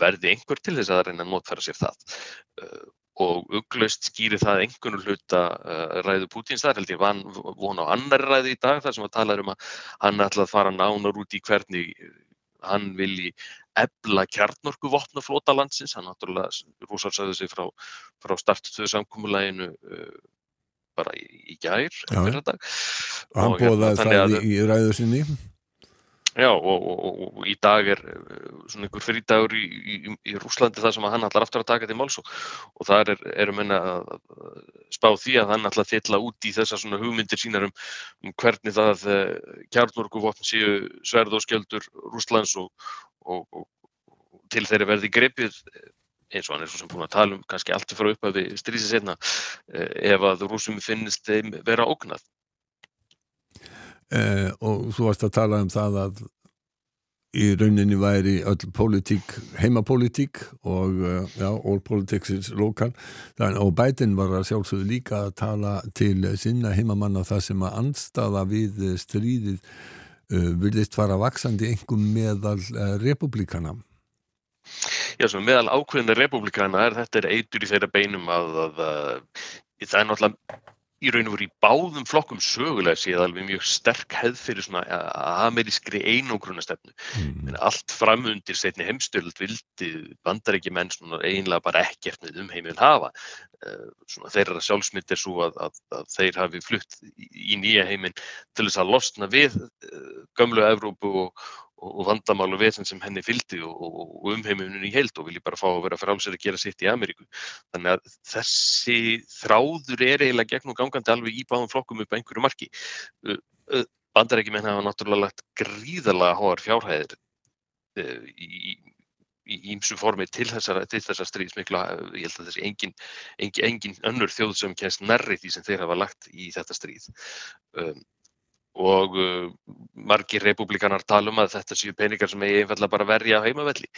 verði einhver til þess að reyna að notfæra sér það. Uh, og ugglaust skýri það einhvern hluta uh, ræðu Pútins þar, held ég van von á annar ræðu í dag þar sem að tala um að hann ætla að fara nánar út í hvernig hann vilji ebla kjarnorku vopnaflota landsins, hann náttúrulega rúsar sagði sig frá, frá startuðu samkúmuleginu uh, bara í, í gær og hann bóðaði hérna, það í, í ræðu sinni Já og, og, og, og í dag er svona einhver frídagur í, í Rúslandi það sem hann ætlar aftur að taka til máls og það er, erum enna að spá því að hann ætlar að fylla út í þessar svona hugmyndir sínar um, um hvernig það kjarnorkuvopn séu sverð og skjöldur Rúslands og til þeirri verði grepið eins og hann er svo sem búin að tala um kannski allt frá upp að við strísið setna ef að rúsum finnist þeim vera ógnað. Eh, og þú varst að tala um það að í rauninni væri öll politík, heimapolitík og uh, já, all politics is local. Þann, og Biden var að sjálfsögðu líka að tala til sinna heimamanna það sem að anstaða við stríðið uh, vilist fara vaksandi engum meðal uh, republikana Já, sem meðal ákveðinni republikana er þetta er eitur í þeirra beinum að, að, að það er náttúrulega í raun og veru í báðum flokkum sögulega séð alveg mjög sterk hefð fyrir svona amerískri einogrunastefnu. Mm. Allt framundir setni heimstöld vildi bandarækji menn svona einlega bara ekkert með umheimil hafa. Svona þeirra sjálfsmynd er svo að, að, að þeir hafi flutt í nýja heiminn til þess að losna við gömlu Evrópu og, og vandamálu vesen sem henni fylgdi og, og, og umheimunum í heild og vilji bara fá að vera frálsir að gera sitt í Ameríku. Þannig að þessi þráður er eiginlega gegn og gangandi alveg í báðum flokkum upp á einhverju marki. Bandarækjumenn hafa náttúrulega lagt gríðarlega hóar fjárhæðir í ímsu formi til þessar, þessar stríðsmikla, ég held að þessi engin, engin, engin önnur þjóð sem kemst nærri því sem þeir hafa lagt í þetta stríð. Um, og uh, margir republikanar tala um að þetta séu peningar sem eigi einfallega bara verja á heimavelli.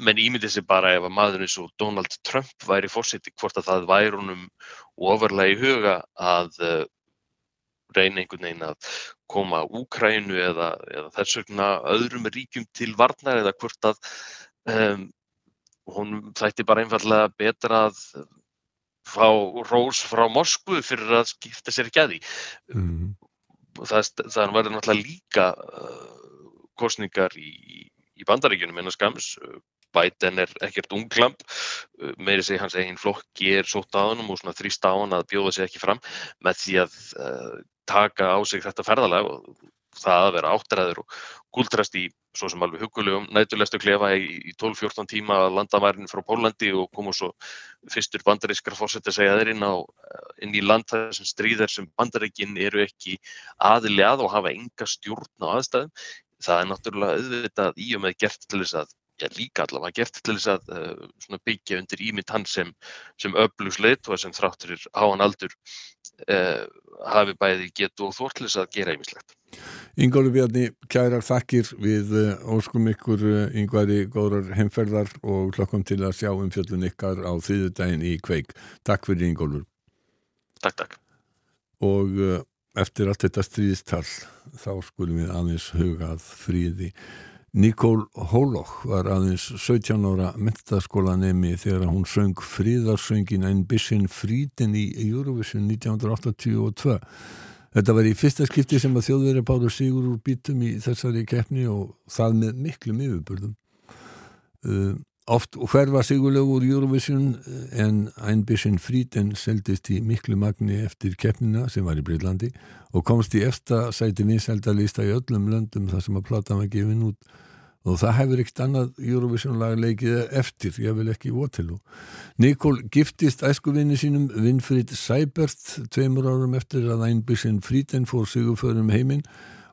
Menn ímyndið sér bara ef að maður eins og Donald Trump væri fórseti hvort að það væri honum ofurlega í huga að uh, reyna einhvern veginn að koma Úkrænu eða, eða þess vegna öðrum ríkjum til varnar eða hvort að um, hún þætti bara einfallega betra að fá rós frá Moskvu fyrir að skipta sér ekki að því. Mm það, það verður náttúrulega líka uh, kostningar í, í bandaríkjunum en að skams Biden er ekkert unglamp meiri segi hans eigin flokki er sótt á hann og þrýst á hann að bjóða sig ekki fram með því að uh, taka á sig þetta ferðalega og það að vera áttræður og gúldrast í svo sem alveg hugulegum nætulestu klefa í, í 12-14 tíma að landamærin frá Pólandi og komu svo fyrstur bandarískar fórsett að segja þeir inn, á, í land þar sem stríðar sem bandaríkin eru ekki aðili að og hafa enga stjórn á aðstæðum. Það er náttúrulega auðvitað í og með gert til þess að já, líka allavega gert til þess að uh, byggja undir ímynd hans sem, sem öflugsleitt og sem þrátturir á hann aldur uh, hafi bæði getu og þór til þess að gera einmislegt. Ingóli Bjarni, kærar þakkir við uh, óskum ykkur yngvari góðrar heimferðar og klokkum til að sjá um fjöllun ykkar á þýðudaginn í kveik. Takk fyrir Ingólfur. Takk, takk. og uh, eftir allt þetta stríðistal þá skulum við aðeins hugað fríði Nikól Hólokk var aðeins 17 ára mentaskólanemi þegar hún söng fríðarsöngin en bissin frítin í Eurovision 1982 Þetta var í fyrsta skipti sem að þjóðverið báður sigur úr bítum í þessari keppni og það með miklum yfirbörðum. Uh, oft hverfa sigurlegu úr Eurovision en Einbissin Fríden seldist í miklu magni eftir keppnina sem var í Breitlandi og komst í eftir sæti vinseldalista í öllum löndum þar sem að plata var gefin út og það hefur ekkert annað Eurovision-lag leikið eftir, ég vil ekki Waterloo. Nikól giftist æskuvinni sínum Winfried Seibert tveimur árum eftir að Einbjörn Fríten fór sigurförum heiminn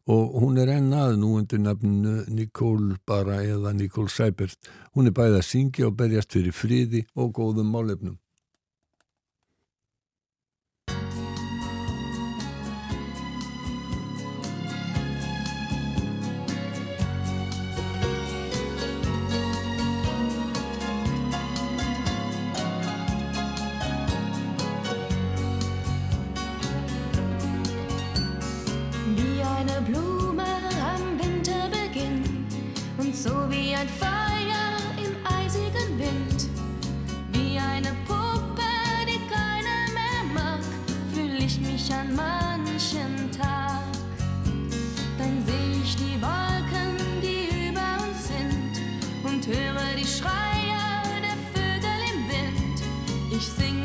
og hún er ennað nú undir nafn Nikól bara eða Nikól Seibert. Hún er bæðið að syngja og berjast fyrir fríði og góðum málefnum. Ein Feuer im eisigen Wind. Wie eine Puppe, die keiner mehr mag, fühl ich mich an manchen Tag. Dann seh ich die Wolken, die über uns sind und höre die Schreie der Vögel im Wind. Ich singe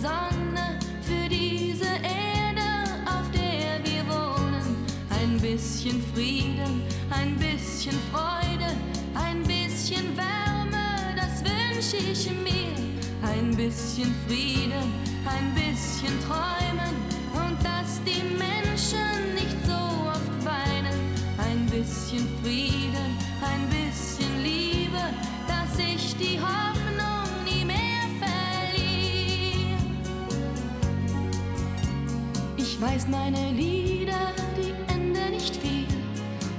Sonne für diese Erde, auf der wir wohnen. Ein bisschen Frieden, ein bisschen Freude, ein bisschen Wärme, das wünsche ich mir. Ein bisschen Frieden, ein bisschen Träumen meine Lieder, die enden nicht viel.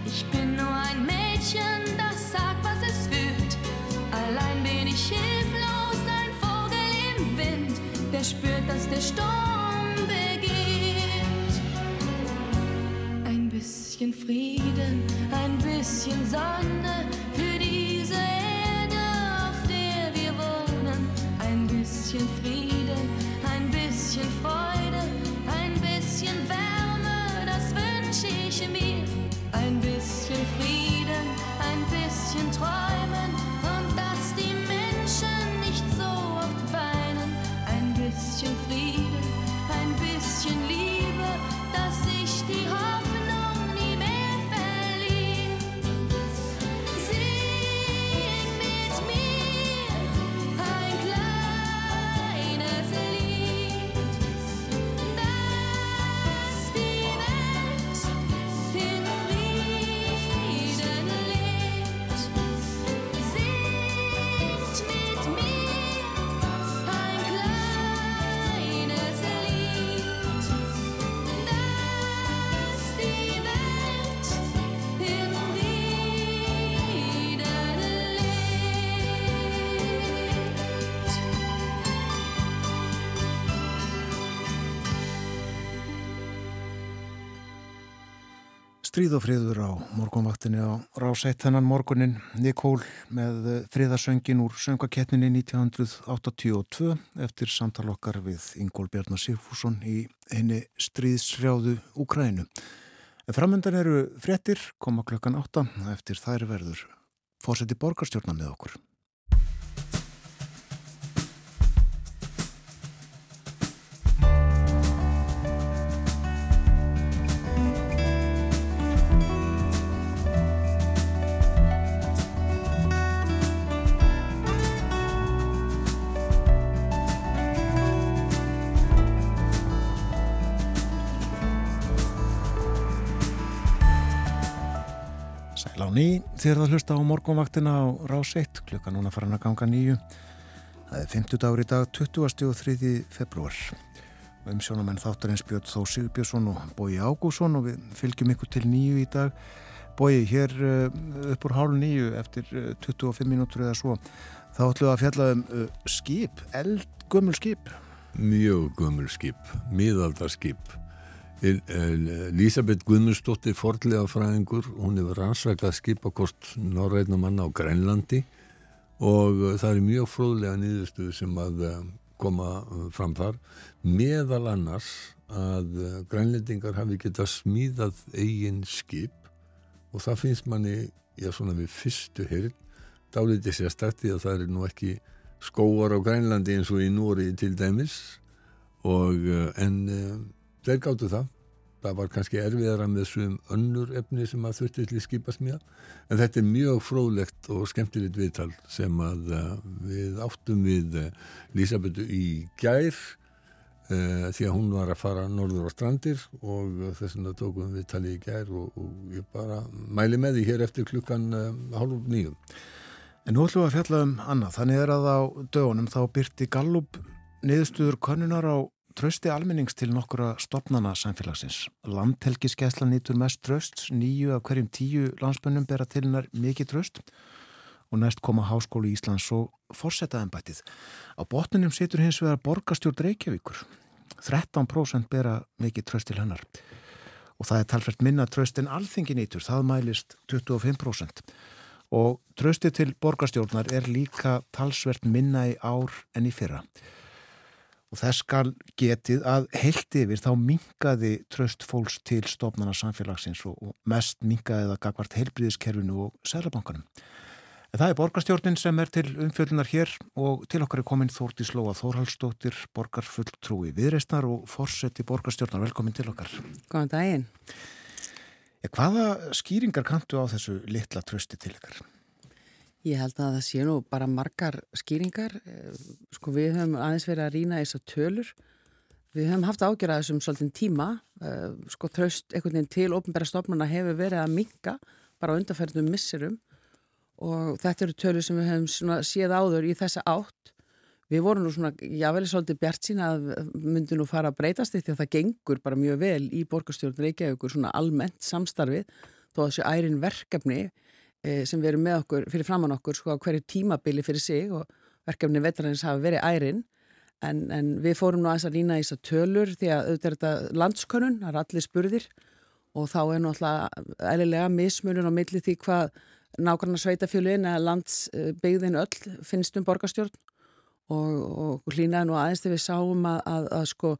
Ich bin nur ein Mädchen, das sagt, was es fühlt. Allein bin ich hilflos, ein Vogel im Wind, der spürt, dass der Sturm beginnt. Ein bisschen Frieden, ein bisschen Sonne für diese Erde, auf der wir wohnen. Ein bisschen Frieden, Stríð og friður á morgunvaktinni á rásætt þennan morgunin Nikól með friðarsöngin úr söngakettninni 1982 eftir samtal okkar við Ingól Bjarnar Sigfússon í henni stríðsrjáðu Úkrænu. Framöndan eru fréttir, koma klokkan 8 eftir þær verður fórseti borgarstjórna með okkur. Ný þegar það hlusta á morgunvaktina á rás 1 klukka núna farin að ganga nýju. Það er 50 dagur í dag 20. og 3. februar. Um sjónamenn þáttarins Björn Þó Sigurbjörnsson og Bói Ágússon og við fylgjum ykkur til nýju í dag. Bói, hér uh, upp úr hálf nýju eftir uh, 25 mínútur eða svo þá ætlum við að fjalla um uh, skip, eldgömmul skip Mjög gömul skip, miðaldarskip. Lísabeth Guðmundsdóttir forlega fræðingur, hún hefur rannsakað skipakost norræna manna á Grænlandi og uh, það er mjög fróðlega nýðustuð sem að uh, koma fram þar. Meðal annars að grænlendingar hafi getað smíðað eigin skip og það finnst manni, já svona við fyrstu hyrn, dálítið sér stætti að það er nú ekki skóar á Grænlandi eins og í Nóri til dæmis og en þeir gáttu það. Það var kannski erfiðara með svum önnur efni sem að þurfti til skipasmíða en þetta er mjög fróðlegt og skemmtilegt viðtal sem að uh, við áttum við uh, Lísabetu í gær uh, því að hún var að fara norður á strandir og þess vegna tókum við tali í gær og, og ég bara mæli með því hér eftir klukkan uh, hálf nýjum En nú ætlum við að fjalla um annað. Þannig er að á dögunum þá byrti Gallup niðurstuður könnunar á trösti almennings til nokkura stopnana samfélagsins. Landhelgiskesla nýtur mest tröst, nýju af hverjum tíu landsbönnum bera til hennar mikið tröst og næst koma Háskólu Íslands og forsetaðanbætið. Á botninum situr hins vegar borgarstjórn Reykjavíkur. 13% bera mikið tröst til hennar og það er talfært minna tröst en alþingi nýtur, það mælist 25% og trösti til borgarstjórnar er líka talsvert minna í ár en í fyrra. Og þess skal getið að heilt yfir þá mingaði tröst fólks til stofnana samfélagsins og, og mest mingaði það gagvart heilbríðiskerfinu og sælabankanum. En það er borgarstjórnin sem er til umfjöldunar hér og til okkar er komin Þórti Slóa Þórhalsdóttir, borgarfulltrúi viðreistnar og fórseti borgarstjórnar. Velkomin til okkar. Góðan daginn. Hvaða skýringar kanntu á þessu litla trösti til ykkar? Ég held að það sé nú bara margar skýringar. Eh, Sko við höfum aðeins verið að rýna þess að tölur. Við höfum haft ágjörða þessum svolítið tíma. Eh, Sko tröst einhvern veginn til ofnbæra stofnuna hefur verið að minka bara undarferðnum misserum og þetta eru tölur sem við höfum séð áður í þessa átt. Við vorum nú svona, jável svolítið bjart sína að myndi nú fara að breytast því að það gengur bara mjög vel í borgarstjórn Reykjavíkur svona almennt samstarfið þó að þessu ærin verkefni sem við erum með okkur fyrir framann okkur sko á hverju tímabili fyrir sig og verkefni vetrarins hafa verið ærin. En, en við fórum nú aðeins að rýna í þess að tölur því að auðvitað er þetta landskönnun, það er allir spurðir. Og þá er náttúrulega eðlilega mismunum á milli því hvað nákvæmna sveitafjölin eða landsbyggðin öll finnst um borgarstjórn. Og, og hlýnaði nú aðeins þegar við sáum að, að, að sko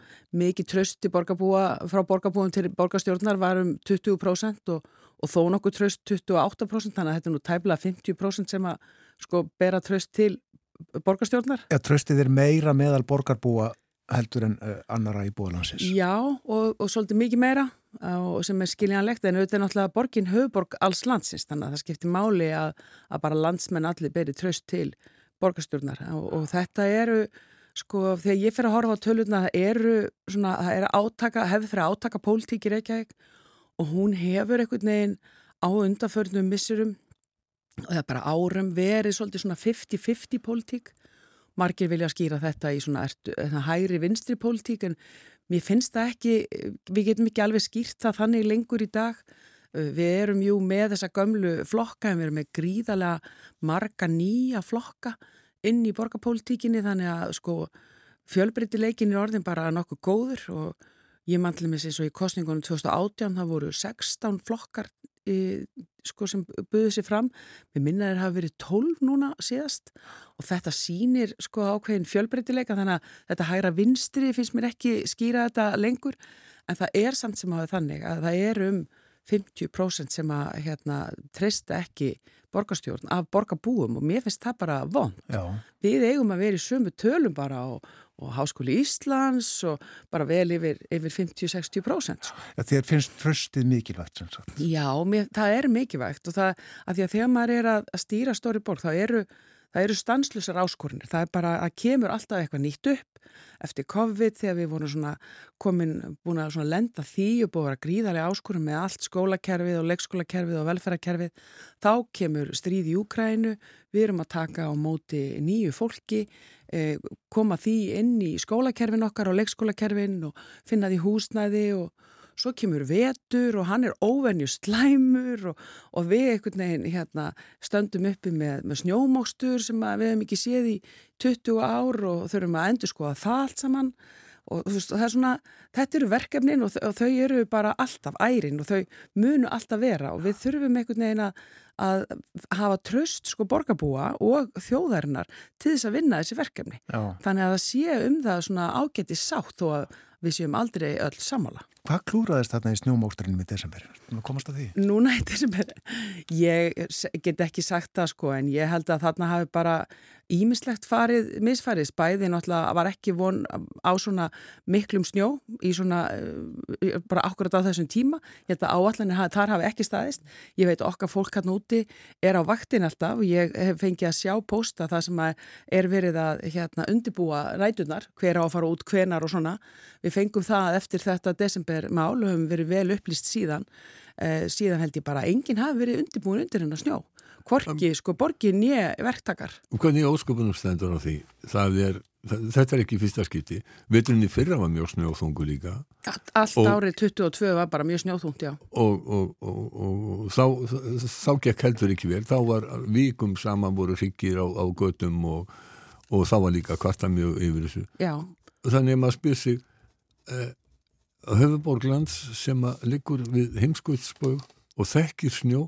mikið tröst borgarbúa, frá borgarbúum til borgarstjórnar var um 20% og, og þó nokkuð tröst 28% þannig að þetta er nú tæmlega 50% sem að sko bera tröst til borgarstjórnar. Ja, tröstið er meira meðal borgarbúa heldur en uh, annara í búalansins. Já og, og svolítið mikið meira og sem er skiljanlegt en auðvitað er náttúrulega borgin höfuborg alls landsins þannig að það skiptir máli að, að bara landsmenn allir beri tröst til borgarstjórnar og, og þetta eru sko þegar ég fyrir að horfa á tölutna það eru svona, það eru átaka hefur fyrir átaka pólitíkir ekki og hún hefur einhvern veginn á undanförnum missurum og það er bara árum verið svolítið svona 50-50 pólitík. Margir vilja skýra þetta í svona ertu, hægri vinstri pólitík? En mér finnst það ekki, við getum ekki alveg skýrt það þannig lengur í dag. Við erum jú með þessa gömlu flokka en við erum með gríðarlega marga nýja flokka inn í borgarpólitíkinni þannig að sko fjölbreytileikin er orðin bara nokkuð góður og ég mannlega með sér svo í kostningunum 2018 það voru 16 flokkar í, sko sem buðið sér fram við minnaðir hafa verið 12 núna síðast og þetta sýnir sko ákveðin fjölbreytileika þannig að þetta hægra vinstri finnst mér ekki skýra þetta lengur en það er samt sem hafa þannig að það er um 50% sem að hérna, treysta ekki borgarstjórn af borgarbúum og mér finnst það bara vond. Já. Við eigum að vera í sömu tölum bara og, og Háskóli Íslands og bara vel yfir, yfir 50-60%. Ja, þér finnst tröstið mikilvægt sem sagt. Já, mér, það er mikilvægt og það að því að þegar maður er að stýra stóri borg þá eru Það eru stanslusar áskorunir, það er bara að kemur alltaf eitthvað nýtt upp eftir COVID þegar við vorum svona komin, búin að svona lenda því og búin að gríðarlega áskorun með allt skólakerfið og leikskólakerfið og velferðarkerfið. Þá kemur stríð í Úkrænu, við erum að taka á móti nýju fólki, eh, koma því inn í skólakerfin okkar og leikskólakerfin og finna því húsnæði og svo kemur vetur og hann er óvenju slæmur og, og við einhvern veginn hérna, stöndum uppi með, með snjómókstur sem við hefum ekki séð í 20 ár og þurfum að endur skoða það allt saman og þú veist, það er svona, þetta eru verkefnin og, og þau eru bara alltaf ærin og þau munu alltaf vera og við þurfum einhvern veginn að, að hafa tröst sko borgarbúa og þjóðarinnar til þess að vinna þessi verkefni. Já. Þannig að það sé um það svona ágætti sátt þó að við séum aldrei öll samála. Hvað klúraðist þarna í snjómóksturinnum í desember? Komast að því. Núna í desember, ég get ekki sagt það sko en ég held að þarna hafi bara ímislegt farið, misfarið, spæði náttúrulega var ekki von á svona miklum snjó í svona eh, bara akkurat á þessum tíma. Ég held að áallanir þar hafi ekki staðist. Ég veit okkar fólk hann úti er á vaktin alltaf og ég hef fengið að sjá posta það sem er verið að hérna undibúa rætunar hver á að fara út hvenar og svona. Við fengum það eftir þetta desembermál og höfum verið vel upplýst síðan eh, síðan held ég bara að enginn hafi verið undibúin undir hennar snjó hvorki sko borgin nýja verktakar Og hvernig ósköpunum stendur á því? Það er, þetta er ekki fyrsta skipti. Veturinn í fyrra var mjög snjóþungu líka allt, allt Og- árið 22 var bara mjög snjóþungt já og, og, og, og þá, þá gekk heldur ekki vel. Þá var vikum saman voru hryggir á, á götum og, og þá var líka kvarta mjög yfir þessu. já, Þannig að maður spyr sig eh, höfuborglands sem að liggur við heimskvöldsbög og þekkir snjó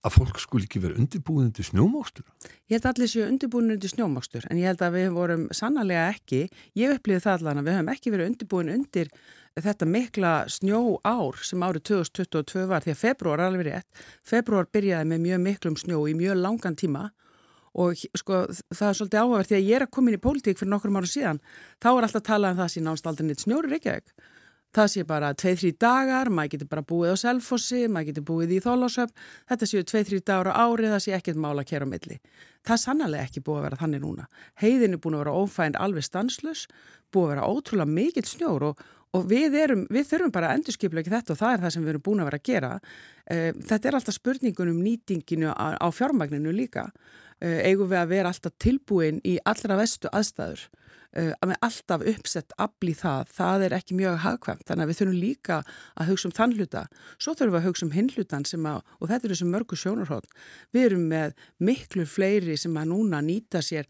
að fólk skul ekki vera undirbúin til snjómókstur. Ég held allir séu undirbúin undir snjómakstur en ég held að við vorum sannarlega ekki, ég upplýði það allan að við höfum ekki verið undirbúin undir þetta mikla snjó ár sem árið 2022 var því að februar alveg rétt, februar byrjaði með mjög miklum snjó í mjög langan tíma og sko það er svolítið áhugavert því að ég er að koma inn í pólitík fyrir nokkrum árum síðan, þá er alltaf talað um það aldrei neitt snjóri Reykjavík það sé bara 2-3 dagar, maður getur bara búið á Selfossi, maður getur búið í Þólásöfn, þetta séu 2-3 dagar á ári, það sé ekkert mála að kera á milli. Það er sannlega ekki búið að vera þannig núna. Heiðin er búin að vera ófænd alveg stanslus, búið að vera ótrúlega mikill snjór og, og við, erum, við þurfum bara að endurskipla ekki þetta og það er það sem við erum búin að vera að gera. Eh, Þetta er alltaf spurningun um nýtinginu á, fjármagninu líka. Eh, Eigum við að vera alltaf tilbúin í allra vestu aðstæður að með alltaf uppsett afl í það, það er ekki mjög hagkvæmt, þannig að við þurfum líka að hugsa um þann hluta, svo þurfum við að hugsa um hinn hlutan sem að, og þetta er þessi mörgu sjónarhótt, við erum með miklu fleiri sem að núna nýta sér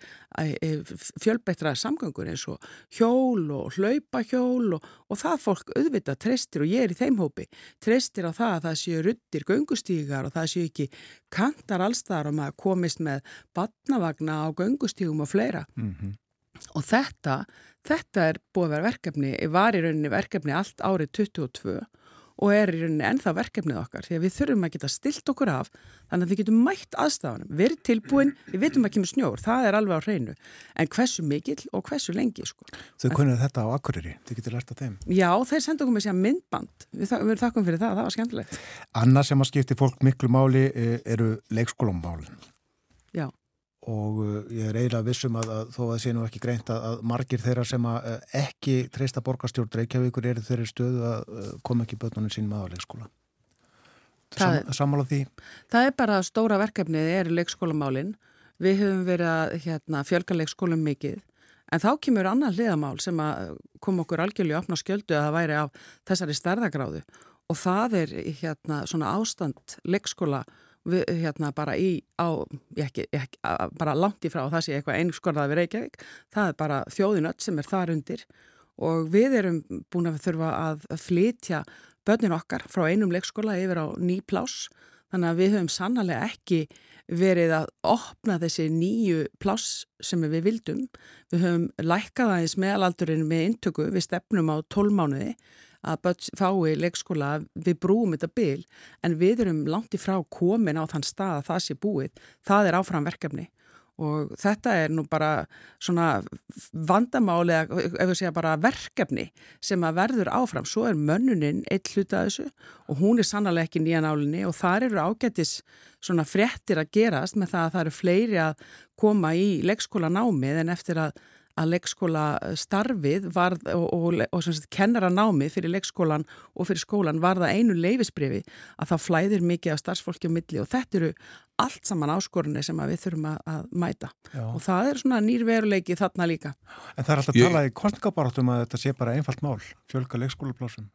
fjölbættra samgöngur eins og hjól og hlaupahjól og, og það fólk auðvitað treystir og ég er í þeim hópi, treystir á það að það séu ruttir göngustígar og það séu ekki kantar allstaðar og maður komist með batnavagna á göngustígum og fleira. Mhm. Og þetta, þetta er búið að vera verkefni, var í rauninni verkefni allt árið 22 og er í rauninni ennþá verkefnið okkar því að við þurfum að geta stilt okkur af þannig að við getum mætt aðstafanum, verið tilbúin, við vitum að kemur snjór, það er alveg á hreinu, en hversu mikill og hversu lengi sko. Þau kunnið þetta á Akureyri, þið getur lært af þeim. Já, þeir senda okkur með sér myndband, við, við þakkum fyrir það, það var skemmtilegt. Annað sem að skipti fólk miklu máli eh, eru leikskólamálin Já, og uh, ég er eiginlega vissum að, að þó að sé nú ekki greint að, að margir þeirra sem að uh, ekki treysta borgarstjórn Reykjavíkur eru þeirri stöðu að uh, koma ekki börnunum sínum að á leikskóla. Það Sam, sammála því? það er bara stóra verkefnið, eru leikskólamálin, við höfum verið að hérna, fjölga leikskólum mikið, en þá kemur annar hliðamál sem að kom okkur algjörlega opna skjöldu að það væri af þessari stærðagráðu og það er hérna svona ástand leikskóla við, hérna bara í á, ekki, ekki, bara langt í frá það sé eitthvað einskorðað við Reykjavík. Það er bara þjóðin öll sem er þar undir og við erum búin að þurfa að flytja börnin okkar frá einum leikskóla yfir á ný pláss. Þannig að við höfum sannlega ekki verið að opna þessi nýju pláss sem við vildum. Við höfum lækkað aðeins meðalaldurinn með intöku við stefnum á 12 mánuði að börn fái leikskóla við brúum þetta bil en við erum langt í frá komin á þann stað að það sé búið. Það er áfram verkefni. Og þetta er nú bara svona vandamáli eða ef við segja bara verkefni sem að verður áfram. Svo er mönnuninn eitt hluta þessu og hún er sannlega ekki nýjan álinni og þar eru ágættis svona fréttir að gerast með það að það eru fleiri að koma í leikskóla námið en eftir að að leikskóla starfið varð, og, og, og sagt kennara námið fyrir leikskólan og fyrir skólan var það einu leifisbrifi að það flæðir mikið af starfsfólki á milli og þetta eru allt saman áskorunni sem að við þurfum að, að mæta Já. og það er svona nýrveruleiki þarna líka. En það er alltaf Ég- talað í kostningabaráttum að þetta sé bara einfalt mál, fjölga leikskólaplásum.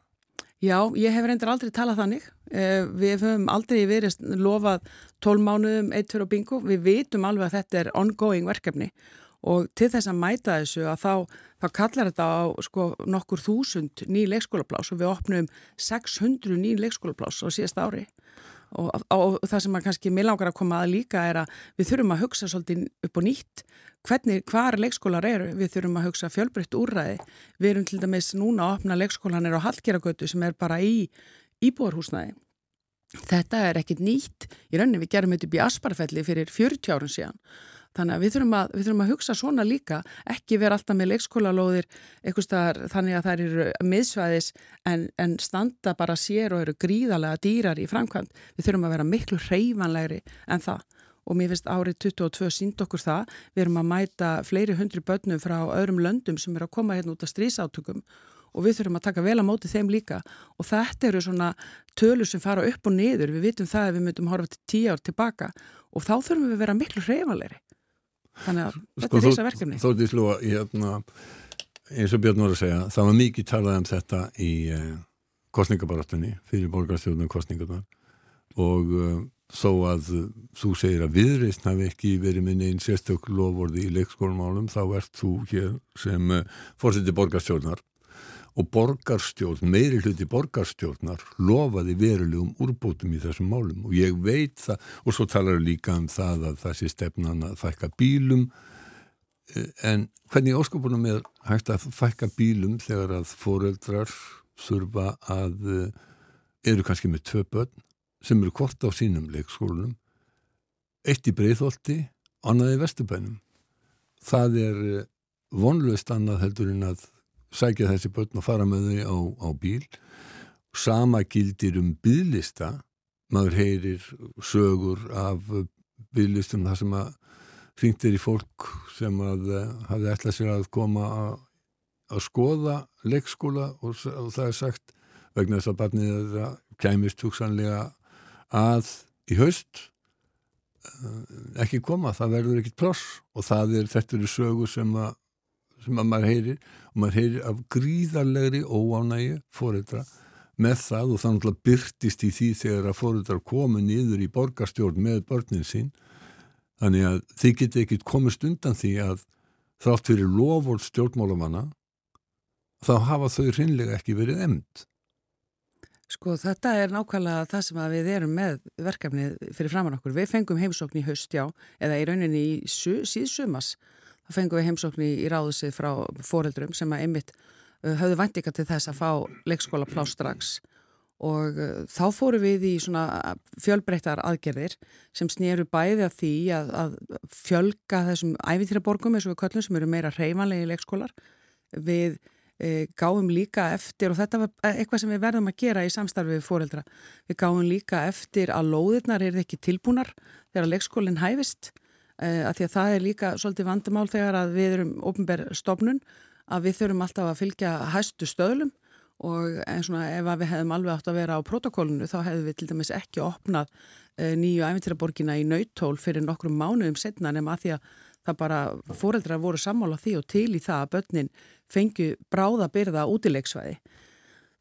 Já, ég hef reyndar aldrei talað þannig. Eh, Við höfum aldrei verið lofað 12 mánuðum, 1, 2 og bingo. Við vitum alveg að þetta er ongoing verkefni og til þess að mæta þessu að þá, þá kallar þetta á sko, nokkur þúsund ný leikskólaplás og við opnum 600 ný leikskólaplás á síðast ári. Og, og það sem að kannski mér langar að koma að líka er að við þurfum að hugsa svolítið upp og nýtt. Hvernig, hvar leikskólar eru, við þurfum að hugsa fjölbreytt úrræði, við erum til dæmis núna að opna leikskólanir á Hallgeragötu sem er bara í íbúarhúsnæði þetta er ekkit nýtt. Í rauninni við gerum þetta upp í Asparfelli fyrir 40 árun síðan Þannig að við þurfum að, við þurfum að hugsa svona líka, ekki vera alltaf með leikskólalóðir staðar, þannig að þær eru miðsvæðis en, en standa bara sér og eru gríðarlega dýrar í framkvæmt. Við þurfum að vera miklu hreyfanlegri en það og mér finnst árið 22 sínd okkur það. Við erum að mæta fleiri hundri börnum frá öðrum löndum sem eru að koma hérna út af strísátökum og við þurfum að taka vel að móti þeim líka og þetta eru svona tölur sem fara upp og niður. Við vitum það að við myndum horfa til tíu ár tilbaka og þá þurfum við að vera miklu hreyfanlegri. Þannig að þetta Sko, er þess að verkefni. Þó til slú að hérna, eins og Björn voru að segja, það var mikið talað um þetta í eh, kostningabarastunni fyrir borgarstjórnum kostningarnar og uh, þó að þú segir að viðreist hafi ekki verið minni einn sérstök lofvorði í leikskólumálum þá ert þú hér sem uh, fórseti borgarstjórnar og borgarstjórn, meiri hluti borgarstjórnar lofaði verulegum úrbótum í þessum málum. Og ég veit það og svo talar við líka um það að sé stefnan að fækka bílum. Eh, en hvernig óskopunum er hægt að fækka bílum þegar að foreldrar þurfa að eh, eru kannski með tvö börn sem eru kort á sínum leikskólunum eitt í breyðholti annað í vesturbænum? Það er eh, vonlaust annað heldur en að sækja þessi börn og fara með þau á, á bíl. Sama gildir um bílista maður heyrir sögur af bílistum þar sem að hringtir í fólk sem að uh, hafði ætlað sér að koma að, að skoða leikskóla og, og það er sagt vegna þess að barnið þeirra kæmist hugsanlega að í haust. Uh, ekki koma, það verður ekkit pláss og það er, þetta eru sögu sem að, sem að maður heyrir og maður heyrir af gríðarlegri óánægi fóreldra með það og það náttúrulega byrtist í því þegar að fóreldrar komu niður í borgarstjórn með börnin sín Þannig að þið getið ekkit komist undan því að þrátt fyrir lofvort stjórnmálamanna þá hafa þau hreinlega ekki verið emnd. Sko þetta er nákvæmlega það sem að við erum með verkefnið fyrir framann okkur. Við fengum heimsókn í haust, já, eða í rauninni í su, síðsumas. Það fengum við heimsókn í, ráðusið frá foreldrum sem að einmitt uh, höfðu væntinga til þess að fá leikskóla plá strax og uh, þá fórum við í svona fjölbreyttar aðgerðir sem sneru bæði að því að, að fjölga þessum æfintýraborgum eins og við köllum sem eru meira reymanlegi leikskólar. Við e, gáum líka eftir og þetta var eitthvað sem við verðum að gera í samstarfi við fóreldra. Við gáum líka eftir að lóðirnar eru ekki tilbúnar þegar leikskólinn hæfist að því að það er líka svolítið vandamál þegar að við erum ofnber stofnun að við þurfum alltaf að fylgja hæstu stöðlum og en svona ef við hefðum alveg átt að vera á protokólinu þá hefðum við til dæmis ekki opnað e, nýju æfintýraborgina í nautól fyrir nokkrum mánuðum setna nema að því að það bara fóreldrar voru sammála því og til í það að börnin fengju bráða byrða útilegsvæði.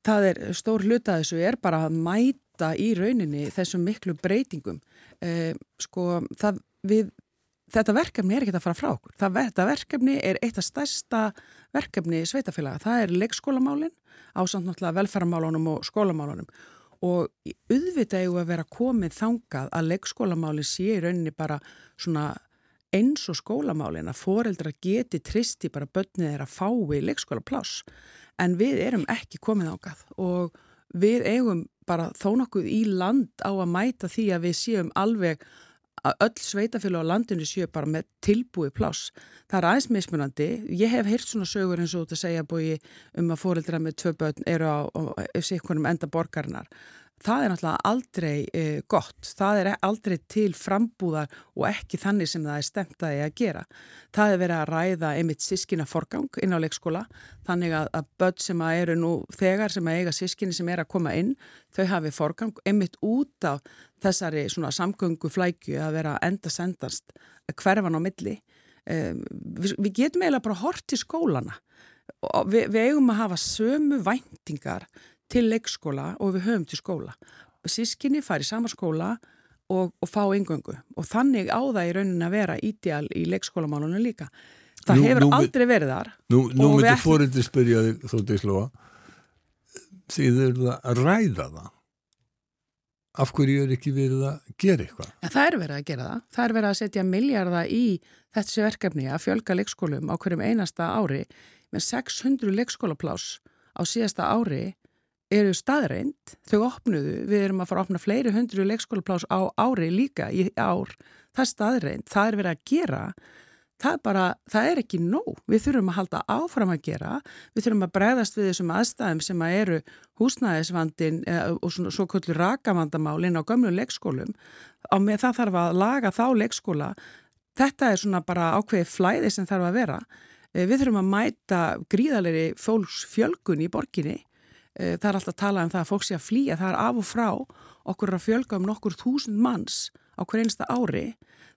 Það er stór hluta þessu er bara að mæta í rauninni þessum miklu breytingum. Eh, sko, það, við, þetta verkefni er ekki að fara frá okkur. Það, þetta verkefni er eitt af stærsta verkefni sveitafélaga. Það er leikskólamálin á samt náttúrulega velferðamálunum og skólamálunum og auðvitað við að vera komið þangað að leikskólamáli sé í rauninni bara svona eins og skólamálin að foreldra geti tristi bara börnið er að fái leikskólapláss en við erum ekki komið ágað og við eigum bara þó nokkuð í land á að mæta því að við séum alveg að öll sveitafélag á landinu séu bara með tilbúið pláss. Það er aðeins mismunandi. Ég hef heyrt svona sögur eins og út að segja búi um að foreldra með tvö börn eru á, á, á sikkunum enda borgarinnar. Það er náttúrulega aldrei e, gott. Það er aldrei til frambúðar og ekki þannig sem það er stemt að gera. Það er verið að ræða einmitt sískina forgang inn á leikskóla. Þannig að, að börn sem að eru nú þegar sem að eiga sískinni sem er að koma inn, þau hafi forgang einmitt út af þessari svona samgöngu flækju að vera enda sendast hverfan á milli. Um, við, við getum eiginlega bara hort í skólana og við, við eigum að hafa sömu væntingar til leikskóla og við höfum til skóla. Sískinni fari sama skóla og, og fá yngöngu og þannig á það í rauninni að vera ídjál í leikskólamálunum líka. Það Nú- hefur nú- aldrei verið þar. Nú, nú Og við myndi ætlum- fórindi spyrja þig þóttið slóa þið eru það að ræða það af hverju er ekki verið að gera eitthvað En það er verið að gera það. Það er verið að setja miljarda í þessi verkefni að fjölga leikskólum á hverjum einasta ári með 600 leikskólaplás á síðasta ári eru staðreind, þau opnuðu, við erum að fara að opna fleiri hundru leikskólaplás á ári líka í ár, það er staðreind, það er verið að gera, það er bara, það er ekki nóg, við þurfum að halda áfram að gera, við þurfum að bregðast við þessum aðstæðum sem að eru húsnæðisvandin eh, og svona svo kvöldur rakavandamálin á gömlu leikskólum, á með það þarf að laga þá leikskóla, þetta er svona bara ákveði flæði sem þarf að vera, Eh, við þurfum að mæta gríðalegri fólksfjölgun í borginni, það er alltaf að tala um það að fólk sé að flýja, það er af og frá okkur að fjölga um nokkur þúsund manns á hver einsta ári.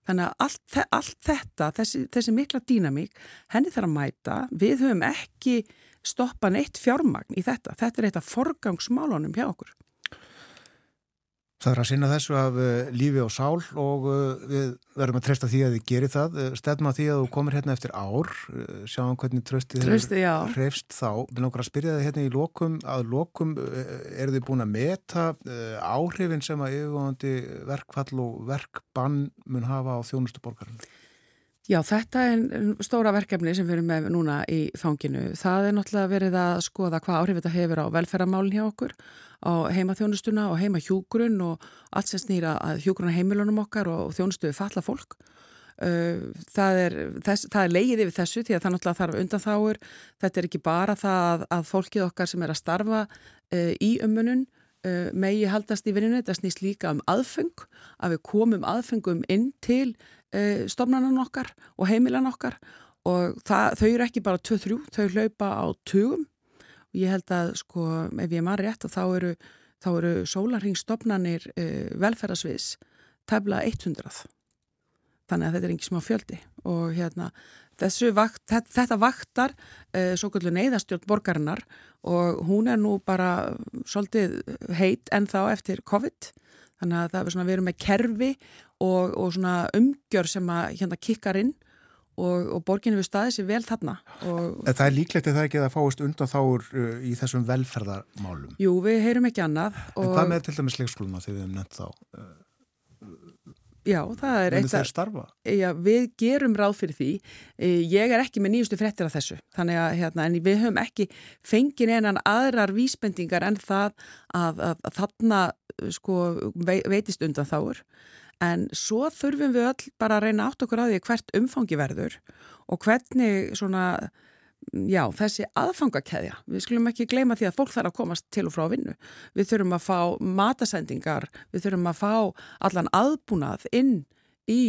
Þannig að allt, allt þetta, þessi, þessi mikla dýnamík, henni þarf að mæta. Við höfum ekki stoppa neitt fjármagn í þetta, þetta er eitt af forgangsmálunum hjá okkur Það er að sinna þessu af uh, lífi og sál og uh, við verðum að treysta því að þið gerir það. Uh, Stefna því að þú komir hérna eftir ár, sjáum hvernig tröstið já. hrefst þá. Við langar að spyrja þið hérna í lokum, að lokum eru þið búin að meta áhrifin sem að yfirvonandi verkfall og verkbann mun hafa á þjónustu borgarinn? Já, þetta er stóra verkefni sem við erum með núna í fanginu. Það er náttúrulega verið að skoða hvað áhrif þetta hefur á velferðamálinn hjá okkur, á heimaþjónustuna og heimahjúgrun og allt sem snýra að hjúgruna heimilunum okkar og þjónustu við falla fólk. Það er, þess, það er leigið yfir þessu því að það náttúrulega þarf undanþáur. Þetta er ekki bara það að, fólkið okkar sem er að starfa í ummunun uh, megi haldast í vinninu. Þetta snýst líka um aðfeng, að við komum aðfengum inn til uh, stofnanan okkar og heimilan okkar. Og það, þau eru ekki bara 2-3, þau hlaupa á tugum. Og ég held að sko ef ég maður rétt að þá eru, þá eru sólarringstofnanir uh, velferðasviðs tefla 100 þannig að þetta er ekki smá fjöldi. Og hérna vakt, þetta, vaktar uh, svo kvöldu neyðastjórn borgarinnar og hún er nú bara svolítið heit en þá eftir COVID þannig að það er svona við erum með kerfi og, og svona umgjör sem að hérna kikkar inn og, og borginu við staðið sér vel þarna og það er líklegt að það ekki að fáist undan þáur uh, í þessum velferðarmálum. jú, við heyrum ekki annað En og hvað með til dæmis leikskóluna þegar við hefum nefnt þá? Já, það er eitt að starfa? Já, við gerum ráð fyrir því. Eh, Ég er ekki með nýjustu frettir af þessu, þannig að hérna, en við höfum ekki fengið einan aðrar vísbendingar en það að, að, að þarna sko, vei- veitist undan þáur. En svo þurfum við öll bara að reyna átt okkur á því hvert umfangi verður og hvernig svona, já, þessi aðfangakeðja. Við skulum ekki gleyma því að fólk þarf að komast til og frá vinnu. Við þurfum að fá matasendingar, við þurfum að fá allan aðbúnað inn í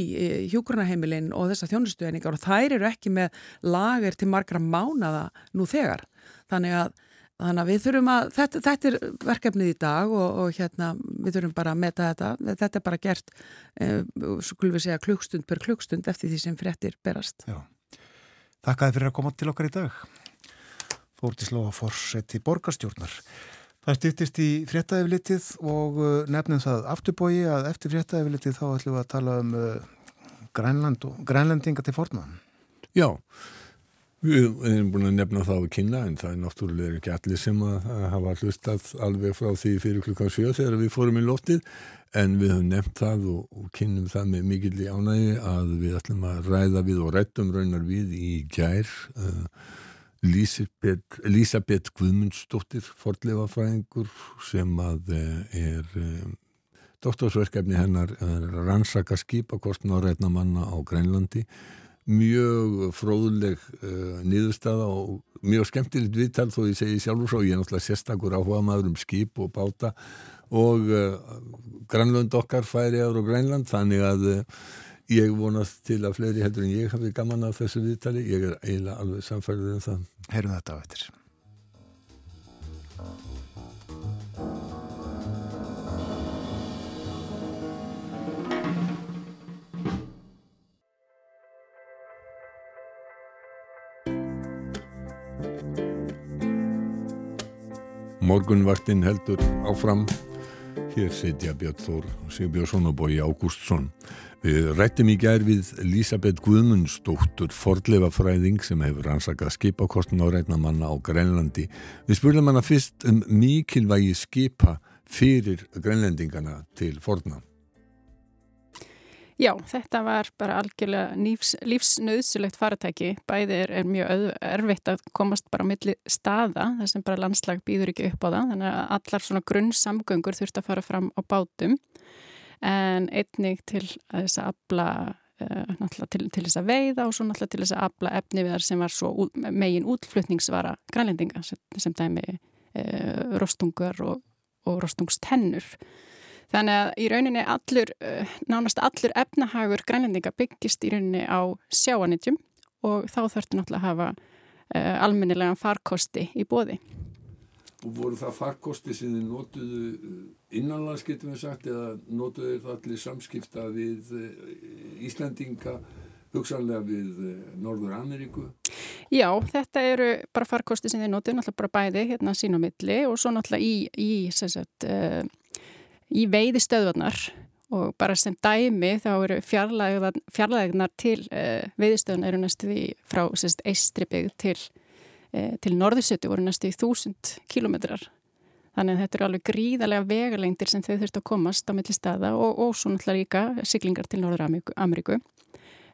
hjúkurnaheimilinn og þessar þjónustuðningar og þær eru ekki með lager til margra mánada nú þegar. Þannig að, þannig að við þurfum að, þetta, þetta er verkefnið í dag og, og hérna við þurfum bara að meta þetta. Þetta er bara gert, eh, skulum við segja, klukkstund per klukkstund eftir því sem fréttir berast. Já. Þakkaði fyrir að koma til okkar í dag. Fór til slóa fórseti borgarstjórnar. Það stýttist í fréttaeflitið og uh, nefnum það afturbói að eftir fréttaeflitið þá ætlum við að tala um uh, Grænland og Grænlandinga til fornan. Já, við erum búin að nefna það á kynna en það er náttúrulega ekki allir sem að hafa hlustað alveg frá því fyrir klukkan 7 þegar við fórum í loftið en við höfum nefnt það og, og kynnum það með mikill í ánægi að við ætlum að ræða við og rættum raunar við í gær uh, Lísabeth, Lísabeth Guðmundsdóttir forleifafræðingur sem að uh, er uh, doktorsverkefni hennar að rannsaka skipakostna og rætna manna á Grænlandi. Mjög fróðleg uh, niðurstaða og mjög skemmtilegt viðtal þó ég segi sjálfur svo, ég er náttúrulega sérstakur áhuga maður um skip og báta og uh, Grænlund okkar færiðar og Grænland þannig að uh, ég vonast til að fleiri heldur en ég hafi gaman af þessu viðtali, ég er eiginlega alveg samfærður um það. Heyrum þetta á eftir. Morgunvaktin heldur áfram. Hér setja Björn Þór Sigbjörnsson og Bói Ágústsson. Við rættum í gær við Lísabeth Guðmundsdóttur, fordleifafræðing sem hefur ansakað skipakostn á reynamanna á Grænlandi. Við spurðum hana fyrst um mikilvægi skipa fyrir grænlendingana til forna. Já, þetta var bara algjörlega lífs, lífsnauðsulegt faratæki. Bæði er, er mjög erfitt að komast bara á milli staða, þar sem bara landslag býður ekki upp á það. Þannig að allar svona grunnsamgöngur þurft að fara fram á bátum. En einnig til þess að abla, uh, til, til þess að veiða og svo náttúrulega til þess að abla efni við þar sem var svo út, megin útflutningsvara grænlendinga sem, sem dæmi uh, rostungar og, og rostungstennur. Þannig að í rauninni allur, nánast allur efnahagur grænlendinga byggist í rauninni á sjáanitjum og þá þurftu náttúrulega að hafa uh, almennilegan farkosti í bóði. Og voru það farkosti sem þið nótuðu innanlands getum við sagt eða nótuðu það allir samskipta við Íslandinga hugsanlega við Norður Ameríku? Já, þetta eru bara farkosti sem þið nótuðu náttúrulega bara bæði hérna sín á milli og svo náttúrulega í, í sagt, uh, í veiðistöðvarnar og bara sem dæmi þá eru fjarlæðignar til uh, veiðistöðun eru næstu því frá eistribygg til, uh, til norðursötu voru næstu því þúsund kilometrar þannig að þetta eru alveg gríðarlega vegalengdir sem þau þurft að komast á milli staða og, og svo náttúrulega líka siglingar til Norður Ameríku.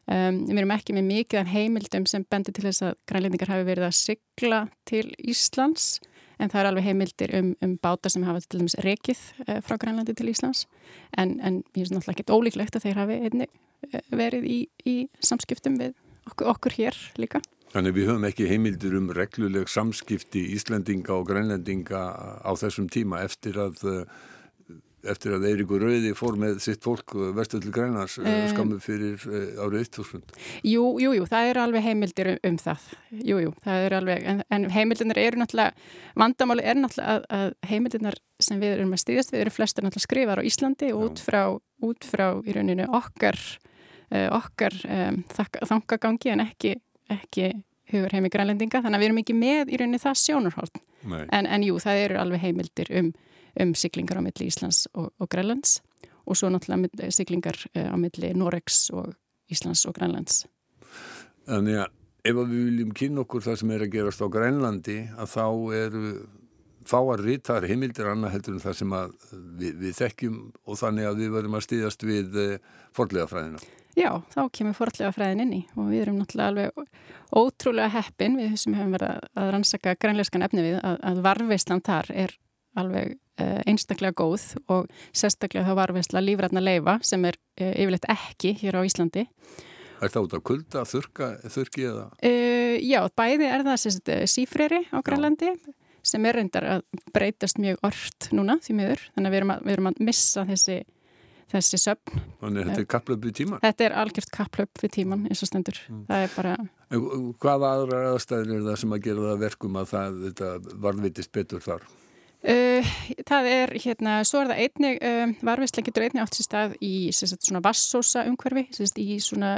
Um, við erum ekki með mikið heimildum sem bendir til þess að grænlendingar hafi verið að sigla til Íslands en það er alveg heimildir um, um báta sem hafa til dæmis rekið uh, frá Grænlandi til Íslands en, en ég er náttúrulega ekkert ólíklegt að þeir hafi einni, uh, verið í, í samskiptum við okkur, okkur hér líka. Þannig við höfum ekki heimildir um regluleg samskipti Íslandinga og Grænlandinga á þessum tíma eftir að uh, eftir að Eiríkur Rauði fór með sitt fólk vestu til Grænlands um, skammu fyrir árið 1000. Jú, jú, jú, það eru alveg heimildir um, um það. Jú, jú, það eru alveg, en, en heimildirnar eru náttúrulega, vandamáli er náttúrulega að, að heimildirnar sem við erum að stýðast við eru flestar náttúrulega skrifar á Íslandi og út frá, út frá í rauninu okkar, uh, okkar um, þangagangi en ekki, ekki hugur heimi grænlendinga, þannig að við erum ekki með í rauninu það sjónarhótt. En, en jú, það eru alveg heimildir um um siglingar á milli Íslands og, og Grænlands og svo náttúrulega siglingar uh, á milli Noregs og Íslands og Grænlands. Þannig að ef við viljum kynna okkur það sem er að gerast á Grænlandi að þá eru fáar rítar heimildir annað heldur en það sem við, við þekkjum og þannig að við verðum að stýðast við uh, forlega fræðina. Já, þá kemur forlega fræðin inn í og við erum náttúrulega alveg ótrúlega heppin við sem hefum verið að rannsaka grænleiskan efni við að, að varveislan þar er alveg einstaklega góð og sérstaklega þá varveisla lífrætna leifa sem er uh, yfirleitt ekki hér á Íslandi. Er það út á kulda, þurka, þurki eða? Uh, já, bæði er það sérst, sífreri á Grænlandi sem er reyndar að breytast mjög orft núna því miður, þannig að við erum að, við erum að missa þessi, þessi söfn. Þannig að þetta er kapplöp við tíman? Þetta er algjört kapplöp við tíman eins og stendur. Mm. Það er bara... Hvaða aðra aðstæðir er það sem að gera það verkum að það, varðvitist betur þar? Uh, það er hérna, svo er það einnig, um, varfislega getur einnig átt sér stað í sagt, svona vassósa umhverfi, sagt, í svona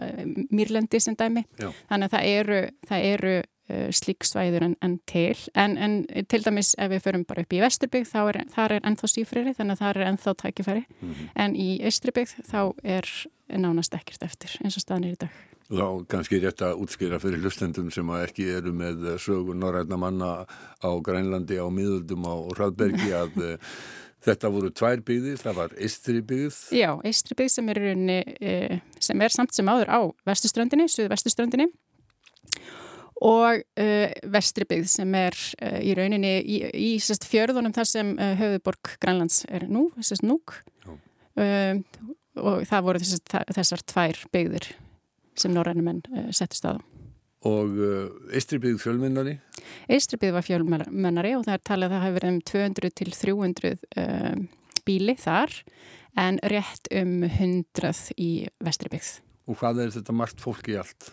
mýrlendi sem dæmi, Já. þannig að það eru, það eru uh, slík svæður en, en til, en, en til dæmis ef við förum bara upp í Vesturbygg þá er, er ennþá sífriri, þannig að það er ennþá tækifæri, mm -hmm. en í Östurbygg þá er nánast ekkert eftir eins og staðan er í dag. Þá kannski rétt að útskýra fyrir hlustendum sem ekki eru með sögur norræna manna á Grænlandi, á miðuldum á Hraðbergi að uh, þetta voru tvær byggðir, það var Eistri byggð. Já, Eistri byggð sem er, uh, sem er samt sem áður á vestuströndinni, suðu vestuströndinni og uh, Vestri byggð sem er í rauninni í, í sest, fjörðunum þar sem höfuborg Grænlands er nú, þessast núk og það voru þessar, þessar tvær byggðir sem norrænumenn uh, settist á. Og uh, Eistribygð fjölmennari? Eistribygð var fjölmennari og það er talið að það hefur verið um 200 til 300 uh, bíli þar en rétt um 100 í Vestribygð. Og hvað er þetta margt fólki í allt?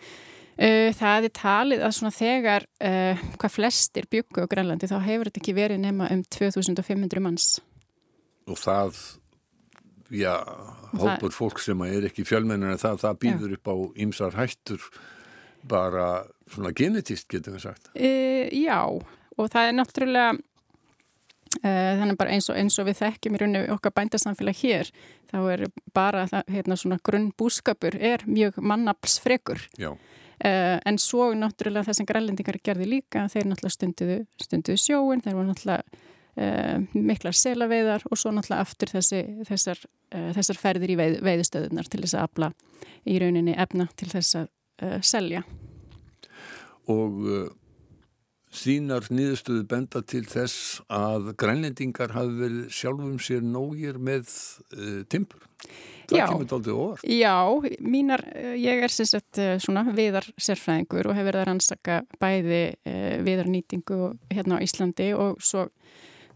Uh, það er talið að svona þegar uh, hvað flestir byggu á Grænlandi þá hefur þetta ekki verið nema um 2500 manns. Og það já, hópur fólk sem er ekki fjölmennir en það, það býður já. upp á ymsar hættur bara svona genetist getur við sagt e, Já, og það er náttúrulega Uh, þannig bara eins og, eins og við þekkjum í rauninu okkar bændasamfélag hér þá er bara það, hérna svona grunnbúskapur er mjög mannaflsfrekur Já. Uh, en svo náttúrulega það sem grælendingar gerði líka þeir náttúrulega stunduðu, stunduðu sjóin þeir voru náttúrulega uh, miklar selaveiðar og svo náttúrulega aftur þessi, þessar, uh, þessar ferðir í veið, veiðstöðunar til þess að afla í rauninni efna til þess að uh, selja og uh, þínar niðurstöðu benda til þess að grænlendingar hafi verið sjálfum sér nógir með uh, timpur. Það Já. kemur dálítið óvart. Já, mínar, eh, ég er sagt eh, svona viðar sérfræðingur og hef verið að rannsaka bæði uh, viðarnýtingu hérna á Íslandi og svo,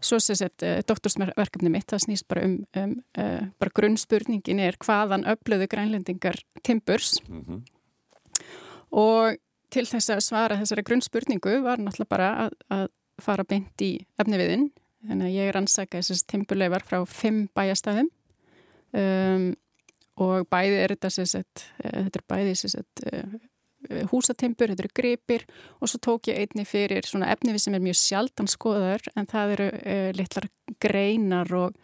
svo uh, doktorsverkefni mitt, það snýst bara um, um uh, bara grunnspurningin er hvaðan öflöðu grænlendingar timburs Mm og til þess að svara þessari grunnspurningu var náttúrulega bara að, að fara beint í efniviðin þannig að ég rannsaka þessast timburleifar frá fimm bæjastæðum um, og bæði er þetta sagt, uh, þetta er bæði sagt uh, húsatimpur, þetta eru gripir og svo tók ég einni fyrir svona efnivið sem er mjög sjaldan skoðar en það eru uh, litlar greinar og,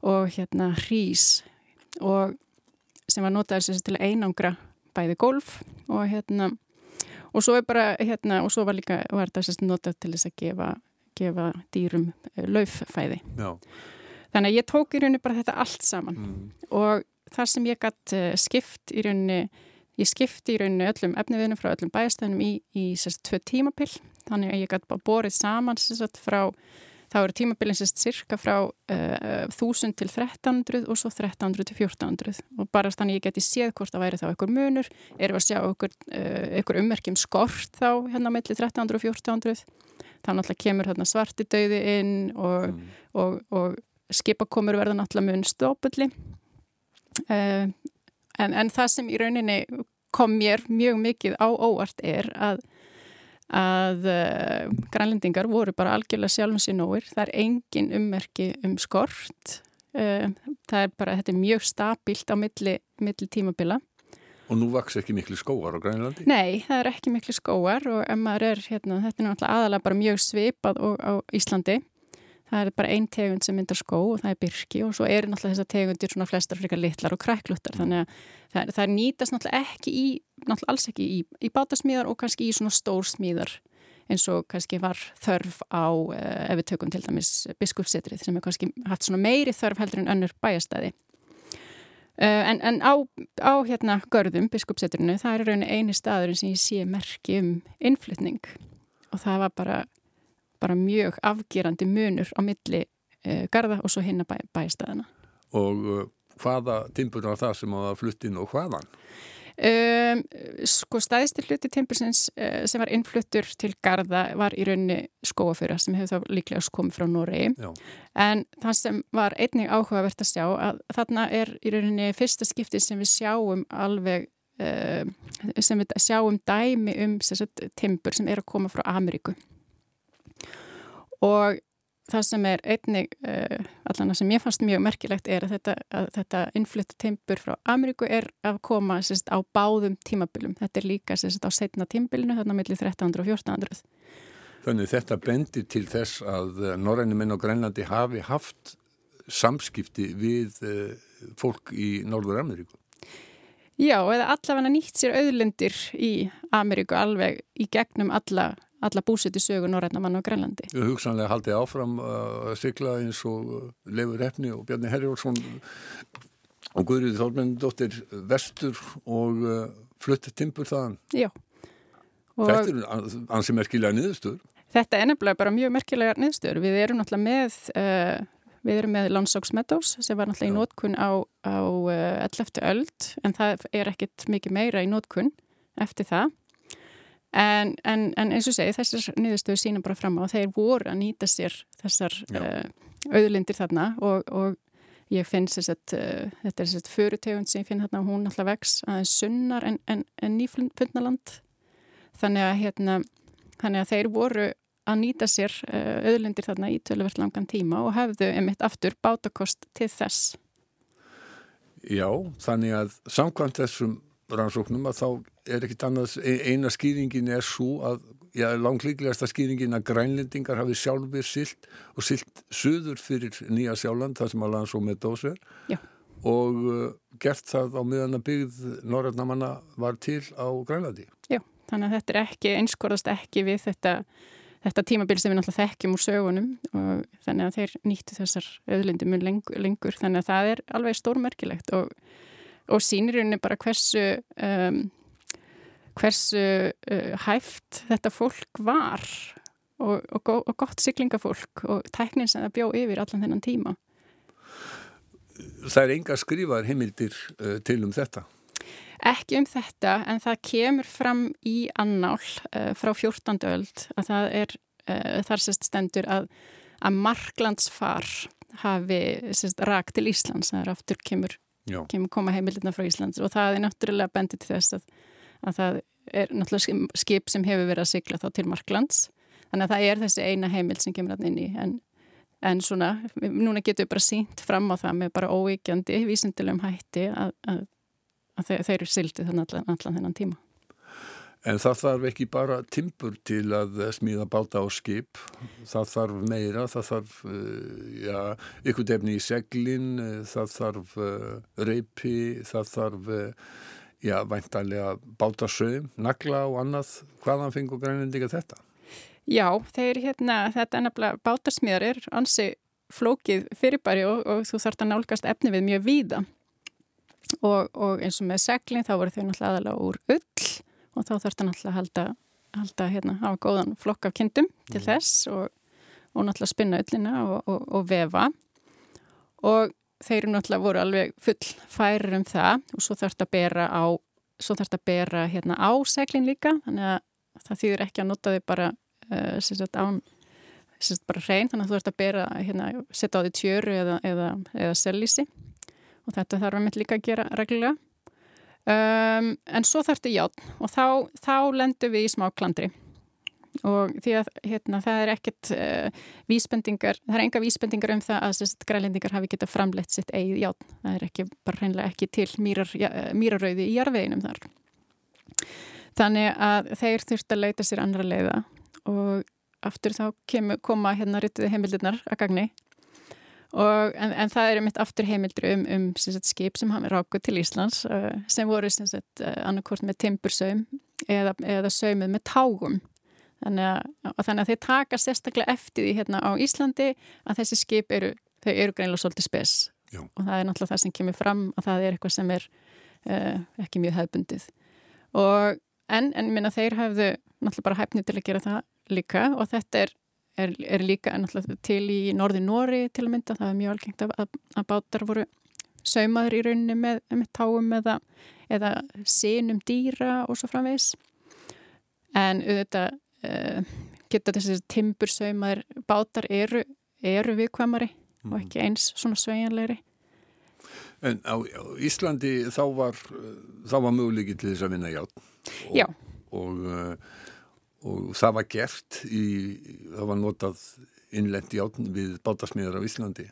og hérna hrís og sem var notaður sem til að einangra bæði golf og hérna og svo er bara hérna og svo var líka var þetta notað til þess að gefa, gefa dýrum uh, lauffæði Já. Þannig að ég tók í rauninni bara þetta allt saman. Mm. og þar sem ég gætt uh, skipt í rauninni ég skipti í rauninni öllum efniviðnum frá öllum bæjastæðnum í, í sérst tvö tímapill þannig að ég gætt bara borið saman sérst frá þá eru tímabilin sérst cirka frá uh, 1000 til 1300 og svo 1300 til 1400 og bara þannig ég geti séð hvort það væri þá einhver munur erum að sjá einhver, uh, einhver ummerkjum skort þá hérna melli 1300 og 1400 þá náttúrulega kemur hérna svarti döði inn og, og, og skipakomur verða náttúrulega mun stópulli uh, en, en það sem í rauninni kom mér mjög mikið á óvart er að að uh, grænlendingar voru bara algjörlega sjálfum sér nóir. Það er engin ummerki um skort. Uh, það er bara, þetta er mjög stabílt á milli, milli tímabila. Og nú vaks ekki miklu skóar á Grænlandi? Nei, það er ekki miklu skóar og maður er, hérna, þetta er náttúrulega aðalega bara mjög svipað á Íslandi. Það er bara ein tegund sem myndar skó og það er byrki og svo eru náttúrulega þessar tegundir svona flestar frekar litlar og krækluttar þannig að það, það nýtast náttúrulega ekki í, náttúrulega alls ekki í, í bátasmíðar og kannski í svona stórsmíðar eins og kannski var þörf á uh, ef við tökum til dæmis biskupsetrið sem er kannski haft svona meiri þörf heldur en önnur bæjastæði. Uh, en, en á, á hérna görðum biskupsetrinu það er rauninni eini staðurinn sem ég sé merki um innflytning og það var bara bara mjög afgerandi munur á milli uh, garda og svo hinna bæ, bæstæðina. Og uh, hvaða timpur var það sem var fluttin og hvaðan? Um, sko stæðstir hluti timbursins uh, sem var innfluttur til garda var í rauninni skóaföra sem hefur þá líklega komið frá Noregi Já. en það sem var einnig áhugavert að sjá að þarna er í rauninni fyrsta skipti sem við sjáum alveg sem við sjáum dæmi um sagt, timbur sem er að koma frá Ameríku og það sem er einnig uh, allan sem ég fannst mjög merkilegt er að þetta, að þetta innflytta timbur frá Ameríku er að koma sérst, á báðum tímabilum. Þetta er líka sérst, á setna tímabilinu, þarna millir 1300 og 1400. Þannig þetta bendir til þess að norræni menn á Grænlandi hafi haft samskipti við uh, fólk í Norður Ameríku. Já, eða allavega nýtt sér auðlendir í Ameríku alveg í gegnum alla alla búsiti sögu norrænamann á Grænlandi. Við hugsanlega haldið áfram uh, að sykla eins og uh, Leifur Hefni og Bjarni Herjórsson og Guðrið Þórmendóttir vestur og uh, fluttið timpur þaðan. Já. Og Þetta er ansi merkilega niðurstöður. Þetta er nefnilega bara mjög merkilega niðurstöður. Við erum náttúrulega með, uh, við erum með Lonsóks Meadows sem var náttúrulega í nótkunn á, á uh, 11. öld en það er ekkit mikið meira í nótkunn eftir það. En, en, en eins og segi, þessar niðurstöðu sína bara fram á, þeir voru að nýta sér þessar uh, auðlindir þarna og, og ég finn þess að uh, þetta er þess að förutegund sem ég finn þarna og hún alltaf vex aðeins sunnar en, en, en nýfundnaland þannig að, hérna, þannig að þeir voru að nýta sér uh, auðlindir þarna í töluvert langan tíma og hefðu emitt aftur bátakost til þess. Já, þannig að samkvæmt þessum rannsóknum að þá er ekkit annað, e- eina skýringin er svo að, já, langlíklegasta skýringin að grænlendingar hafi sjálfur silt og silt suður fyrir Nýja Sjáland, það sem að lands og með dósver Já. og uh, gert það á miðan að byggð norrætnamanna var til á Grænlandi. Já, þannig að þetta er ekki, einskorðast ekki við þetta, þetta tímabil sem við náttúrulega þekkjum úr sögunum og þannig að þeir nýttu þessar auðlindi mun lengur, lengur þannig að það er alveg stórmerkilegt og, og sýnir henni bara hversu um, hversu uh, hæft þetta fólk var og, og, gó- og gott siglingafólk og tæknin sem það bjó yfir allan þennan tíma. Það er enga skrifaðar heimildir uh, til um þetta. Ekki um þetta en það kemur fram í annál uh, frá 14. öld að það er uh, þar sérst stendur að, að marklandsfar hafi sérst rak til Íslands það er aftur kemur, kemur koma heimildina frá Íslands og það er náttúrulega bendið til þess að, að það er náttúrulega skip- sem hefur verið að sigla þá til marklands þannig að það er þessi eina heimild sem kemur hann inn í en, en svona, núna getum við bara sínt fram á það með bara óvíkjandi vísindilegum hætti að, að að þeir, þeir eru sildi þannig allan, allan þennan tíma. En það þarf ekki bara timbur til að eh, smíða báta á skip. Það þarf meira, það þarf uh, ja, ykkur defni í seglin, uh, það þarf uh, reypi, það þarf uh, já, væntanlega bátasöðum, nagla og annað. Hvaðan fengur grænlendinga þetta? Já, þeir hérna, þetta er nefnilega bátarsmiðar er ansi flókið fyrirbæri og, og þú þarft að nálgast efni við mjög víða. Og, og eins og með seglin þá voru þau náttúrulega aðalega úr ull og þá þarft að náttúrulega halda, halda hérna, hafa góðan flokk af kindum til þess og, og náttúrulega spinna og, og vefa. Og þeir eru náttúrulega voru alveg full færir um það og svo þarft að bera á, svo þarft að bera hérna á seglin líka þannig að það þýðir ekki að nota þau bara uh, sagt án bara hrein, þannig að þú ert að bera hérna, setja á því tjöru eða, eða, eða sellísi og þetta þarf að mitt líka að gera reglulega. Um, en svo þarftu játn og þá, þá lendum við í smá klandri og því að hérna, það er ekkert uh, vísbendingar, það er enga vísbendingar um það að grælendingar hafi getað framleitt sitt eigið játn, það er ekki, bara hreinlega ekki til mýrar, ja, mýrarauði í jarveginum þar. Þannig að þeir þurft að leita sér andra leiða. Og aftur þá kemur, koma hérna ryttuði heimildirnar að gagni. Og, en, en það eru mitt aftur heimildir um, um sagt, skip sem hafa rákuð til Íslands uh, sem voru annarkort með timbursaum eða, eða saumið með tágum þannig að, þannig að þeir taka sérstaklega eftir því hérna á Íslandi að þessi skip eru, þau eru greinlega svolítið spes. Já. og það er náttúrulega það sem kemur fram að það er eitthvað sem er uh, ekki mjög hefbundið og en, en minna þeir hafðu náttúrulega bara hæfni til að gera það líka. Og þetta er, er, er líka náttúrulega til í norði Nóri til að mynda, það er mjög algengt að, að, að bátar voru saumaður í rauninni með, með táum eða, eða sinum dýra og svo framvegs en auðvitað geta þessi timbur saumaður bátar eru, eru viðkvæmari og ekki eins svona sveigjanlegri En á, á Íslandi þá var, þá var möguleiki til þess að vinna játn. Og, Já. Og, uh, og það var gert í, það var notað innlent játn við bátasmiðar á Íslandi.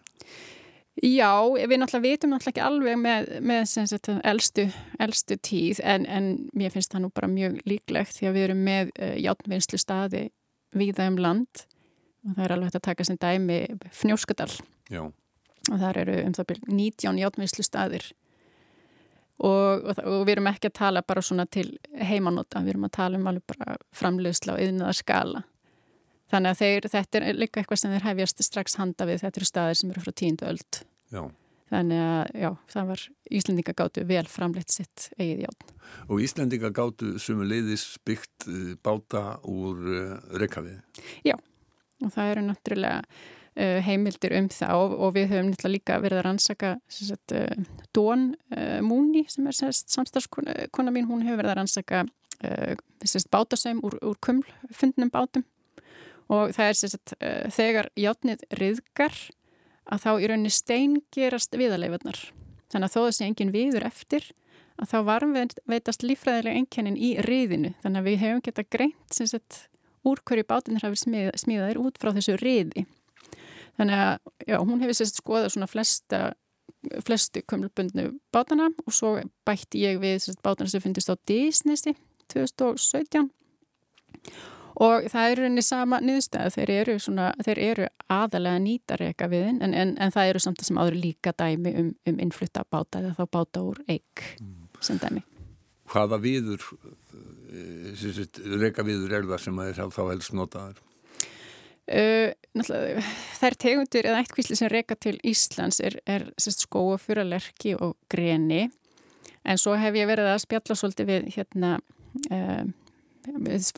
Já, við náttúrulega vitum náttúrulega ekki alveg með, með sagt, elstu, elstu tíð en, en mér finnst það nú bara mjög líklegt því að við erum með uh, játnvinnslu staði víða um land. Og það er alveg hægt að taka sem dæmi Fnjóskadal. Já. og þar eru um það byrjum 19 játnvinnslu staðir og, og, og við erum ekki að tala bara svona til heimanóta, við erum að tala um alveg bara framleiðsla og yðnaða skala þannig að þeir, þetta er líka eitthvað sem þeir hefjast strax handa við, þetta eru staðir sem eru frá tíundu öld. Já. þannig að já, það var Íslendinga gáttu vel framleitt sitt eigið játn Og Íslendinga gátu sumu leiðis byggt uh, báta úr uh, Reykjavið. og það eru náttúrulega uh, heimildir um það og, og við höfum náttúrulega líka verið að rannsaka sagt, Dón Múni sem er samstagskona kona mín, hún hefur verið að rannsaka sagt, bátasæm úr, úr kumlfundnum bátum og það er sagt, uh, þegar játnið riðgar að þá í rauninni steingerast viðarleifarnar. Þannig að þó sé engin viður eftir að þá varum við veitast lífræðilega einkennin í riðinu. Þannig að við hefum geta greint sagt úr hverju bátinir hafi smíð, smíðaðir út frá þessu riði. Þannig að já, hún hefur sérst skoðað svona flesta flestu kumlbundnu bátana og svo bætti ég við bátana sem fundist á Disneysi 2017 og það er rauninni sama niðurstæð þeir eru, svona, þeir eru aðalega nýtareka við en, en, en það eru samt að sem áður líka dæmi um, um innflutta báta eða þá báta úr eig sem dæmi. Hvaða viður, reyka viður er það sem að er þá helst notaður? Uh, þær tegundir eða eittkvísli sem reyka til Íslands er, er skóafuralerki og greni. En svo hef ég verið að spjalla svolítið við hérna uh,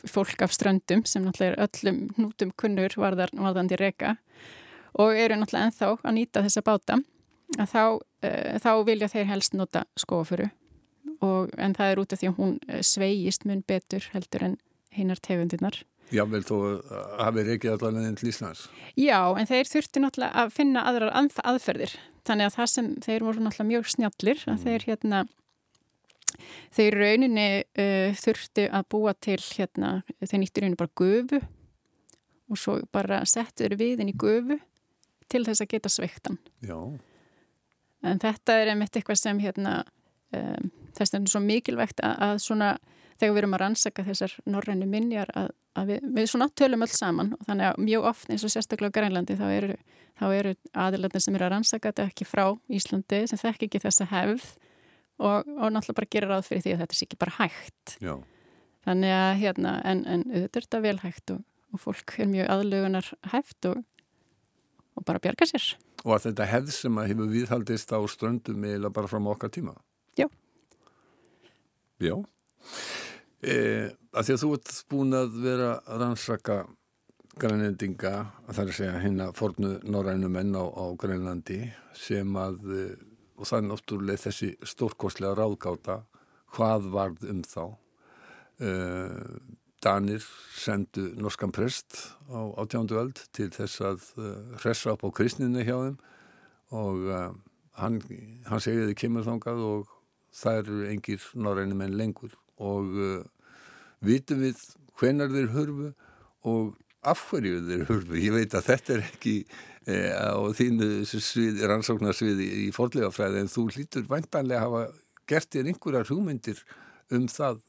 fólk af ströndum sem náttúrulega er öllum nútum kunnur varðar, varðandi reyka og eru náttúrulega ennþá að nýta þessa báta að þá, uh, þá vilja þeir helst nota skóafuru og, en það er út af því að hún sveigist mun betur heldur en hinnar tegundirnar Já, vel þó hafið reykið allavega enn til Íslands. Já, en þeir þurfti náttúrulega að finna aðrar aðferðir. Þannig að það sem þeir voru náttúrulega mjög snjallir, að mm. þeir hérna, þeir rauninni uh, þurfti að búa til hérna, þeir nýttu rauninni bara gufu og svo bara settur við inn í gufu til þess að geta sveiktan. Já. En þetta er einmitt eitthvað sem hérna, um, þess er svo mikilvægt að, að svona þegar við erum að rannsaka þessar norrænu minjar að, að við, við svona tölum öll saman og þannig að mjög oft eins og sérstaklega á Grænlandi þá eru, eru aðilarnir sem eru að rannsaka þetta ekki frá Íslandi sem þekk ekki þessa hefð og, og náttúrulega bara gera ráð fyrir því að þetta sé ekki bara hægt. Já. þannig að hérna en, en auðvitað er þetta vel hægt og, og fólk er mjög aðlugunar hægt og, og bara bjarga sér. Og að þetta hefð sem að hefur viðhaldist á ströndum eða bara fram okkar tíma? Já. Já. E, að því að þú ert búin að vera að rannsaka grænendinga, að það er að segja hérna fornu norrænu menn á, á Grænlandi sem að og það er náttúrulega þessi stórkostlega ráðgáta hvað varð um þá? E, Danir sendu norskan prest á átjándu öld til þess að hressa upp á kristninu hjá þeim og uh, hann, hann segiði kemur þangað og það eru engir norrænu menn lengur og uh, vitum við hvenar þeir hörfu og af hverju þeir hörfu. Ég veit að þetta er ekki eh, á þínu svið, rannsóknarsviði í forlegafræði en þú hlýtur væntanlega að hafa gert þér einhverjar hugmyndir um það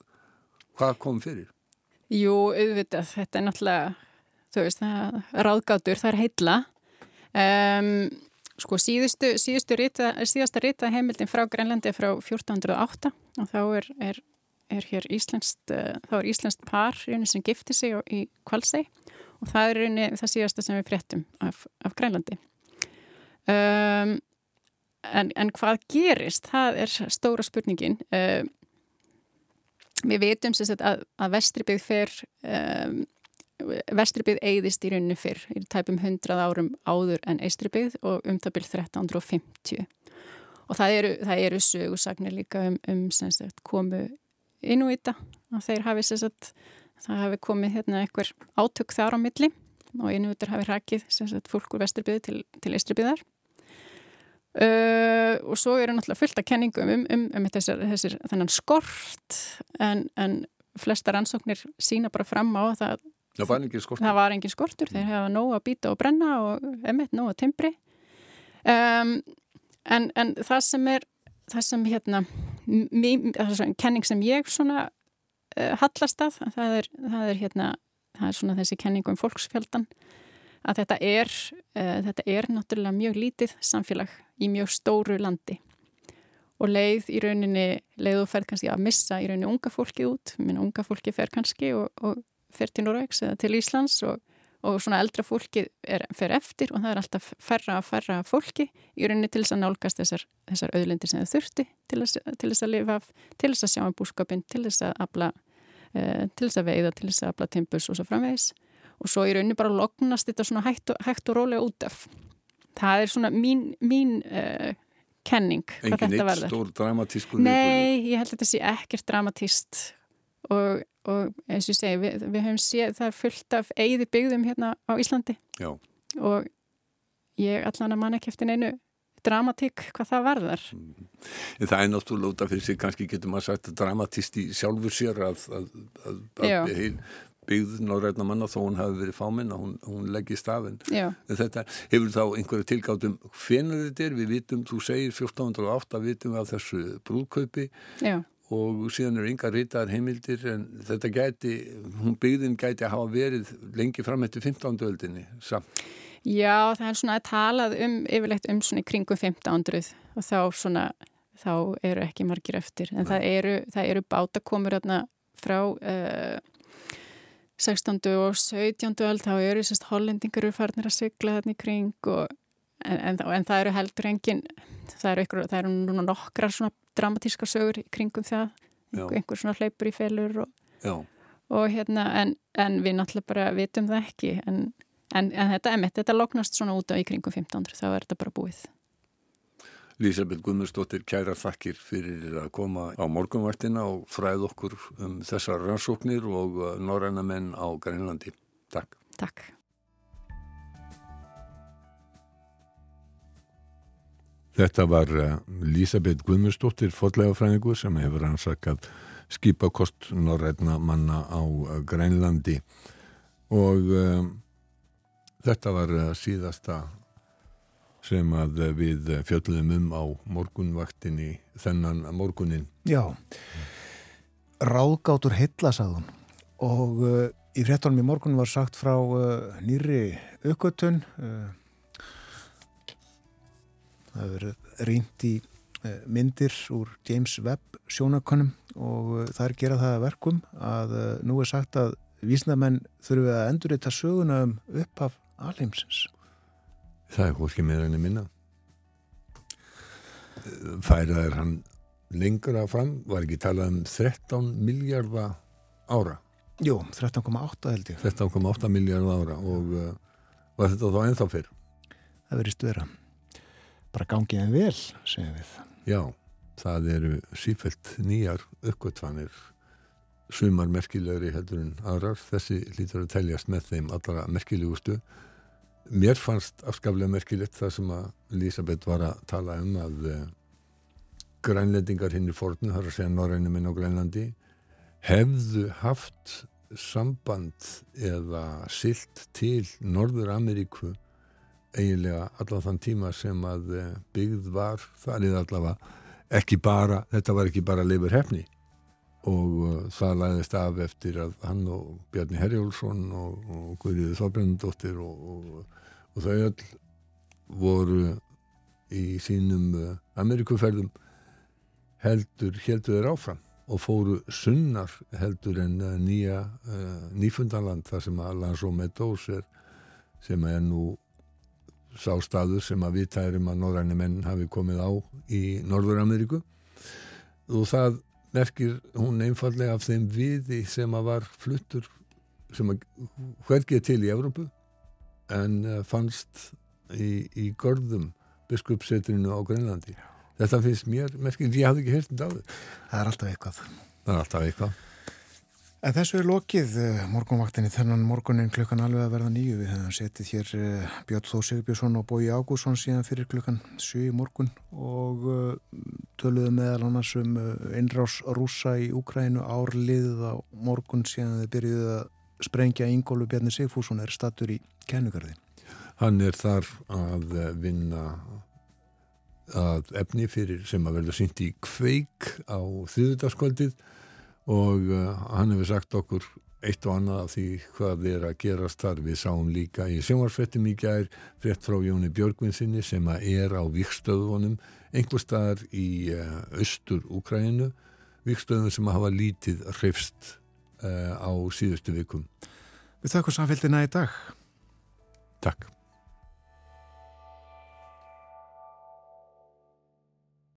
hvað kom fyrir. Jú, auðvitað, þetta er náttúrulega, þú veist, það ráðgátur, það er heitla. Um, sko síðustu, síðustu rita, síðasta rita heimildin frá Grænlandi er frá 1408 og þá er, er er hér íslenskt, uh, þá er íslenskt par sem gifti sig í Kvalsei og það er rauninni það síðasta sem við fréttum af, af Grænlandi. Um, en, en hvað gerist? Það er stóra spurningin. Um, við veitum sem sagt að, að vestribið fer, um, vestribið eigðist í rauninni fyrr í tæpum 100 árum áður en eistribið og um byrð 1350. Og það eru, það eru sögursagnir líka um, um sagt, komu Inuita og þeir hafi sagt, það hafi komið hérna einhver átök þar á milli og Inuitar hafi hrakið sagt, fólk úr vesturbyði til, til eistribyðar uh, og svo eru náttúrulega fullt af kenningum um, um, um þessar þennan skort en, en flestar ansóknir sína bara fram á það Það var engin skortur. Það var engin skortur, þeir hafa nóg að býta og brenna og emitt nóg að timbri. Um, en, en það sem er, það sem hérna, svona, kenning sem ég svona uh, hallast að, það er, það er hérna, það er svona þessi kenning um fólksfjöldan, að þetta er, uh, þetta er náttúrulega mjög lítið samfélag í mjög stóru landi. Og leið í rauninni, leið og fer kannski að missa í rauninni unga fólki út, minna unga fólki fer kannski og, og fer til Norvegs eða til Íslands og og svona eldra fólki er, fer eftir og það er alltaf færra að færra fólki í rauninni til þess að nálgast þessar, þessar auðlindir sem þau þurfti til þess, til þess að lifa til þess að sjá um búskapin, til þess að abla, eh, til þess að veiða, til þess að abla timbus og svo framvegis og svo í rauninni bara lognast þetta svona hægt og, hægt og rólega út af. Það er svona mín, mín uh, kenning hvað þetta verður. Engin eitt stór dramatískur? Nei, ég held að þetta sé ekkert dramatíst og og eins og ég segi, við, við höfum séð það er fullt af eigði byggðum hérna á Íslandi Já. og ég allan að manna eftir einu dramatík hvað það varðar? Það er náttúrulega út af fyrir sig kannski getur maður sagt dramatíst í sjálfur sér að, að, að, að byggð norræna manna þó hún hafi verið fáminn að hún, hún leggji stafinn. Já, þetta hefur þá einhverju tilgáttum hvenær þetta er, við vitum, þú segir 1408 vitum við af þessu brúðkaupi. Já, og síðan eru yngar ritaðar heimildir en þetta gæti, hún byggðin gæti að hafa verið lengi fram eftir 15. öldinni samt. Já, það er svona að talað um, yfirleitt um svona í kringum 1500 og þá svona, þá eru ekki margir eftir, en það eru, eru bátakomur þarna frá uh, 16. og 17. öld, þá eru sérst hollendingar eru farnir að sigla þarna í kring og, en, en, en það eru heldur engin, það eru, ykkur, það eru núna nokkrar svona dramatískar sögur í kringum það, einhver, einhver svona hleypur í felur og og hérna, en, en við náttúrulega bara vitum það ekki, en, en, en þetta, emitt, þetta loknast svona út á í kringum 1500, þá er þetta bara búið. Lísabeth Guðmundsdóttir kæra þakkir fyrir að koma á morgunvaktina og fræð okkur um þessar rannsóknir og uh, norræna menn á Grænlandi. Takk. Takk. Þetta var uh, Lísabeth Guðmundsdóttir fotlegafræðingur sem hefur rannsakað skipakost norræna manna á uh, Grænlandi og uh, þetta var uh, síðasta sem að uh, við uh, fjöldum um á morgunvaktinni þennan morgunin. Já, ráðgátur heilla sagðun og uh, í fréttunum í morgun var sagt frá uh, nýri aukvötun uh, það hefur verið rýnt í myndir úr James Webb sjónakonum og það er gera það að verkum að nú er sagt að vísnamenn þurfum við að endurita söguna um upphaf alheimsins. Það er hvorki meira enn minna. Færað er hann lengra fram, var ekki talað um 13 miljardar ára, Jú, 13,8 held ég. 13,8 miljardar ára og uh, var þetta þá ennþá fyrr? Það verist vera. Bara gangið en vel, segjum við. Já, það eru sífelt nýjar uppgötvanir sumar merkilegri heldur en aðrar þessi lítur að teljast með þeim allra merkilegustu mér fannst afskaflega merkilegt það sem að Elisabeth var að tala um að uh, grænlendingar hinn í fornu, þar að segja norrænum minn á Grænlandi hefðu haft samband eða silt til Norður Ameríku eiginlega allan þann tíma sem að uh, byggð var, það er allavega ekki bara, þetta var ekki bara leifur hefni og uh, það læðist af eftir að hann og Bjarni Herjólfsson og, og Guðriði Þorbrennundóttir og, og, og þau öll voru í sínum uh, Amerikuferðum heldur, heldur þeir áfram og fóru sunnar heldur en uh, nýja uh, nýfundanland þar sem að Lanzo Meadows er sem er nú sá staður sem að við tærum að norræni menn hafi komið á í Norður Ameríku og það merkir hún einfallega af þeim viði sem að var fluttur sem að hvergið til í Evrópu en uh, fannst í, í görðum biskupsetrinu á Grænlandi. Þetta finnst mér merkilegt, ég hafði ekki heyrt um áður. Það er alltaf eitthvað. Það er alltaf eitthvað. En þessu er lokið eh, morgunvaktinni þennan morgunin klukkan alveg að verða nýju. Við hefum setið hér eh, Björn Þó Sigurbjörnsson og Bói Ágússon síðan fyrir klukkan 7 í morgun og uh, töluðu meðal annars um innrás rúsa í Úkrænu árliðið á morgun síðan þið byrjuðu að sprengja Ingólu Bjarni Sigfússon er stattur í kennugarði. Hann er þar að eh, vinna að efni fyrir sem að verða sínt í kveik á þriðutaskvöldið og uh, hann hefur sagt okkur eitt og annað af því hvað er að gerast þar. Við sáum líka í sjónvarsfrettum í gær frett frá Jóni Björgvinsinni sem að er á vikstöðunum einhver staðar í uh, austur Úkræninu, vikstöðunum sem hafa lítið hrifst uh, á síðustu vikum. Við þakkum samfélgina í dag. Takk.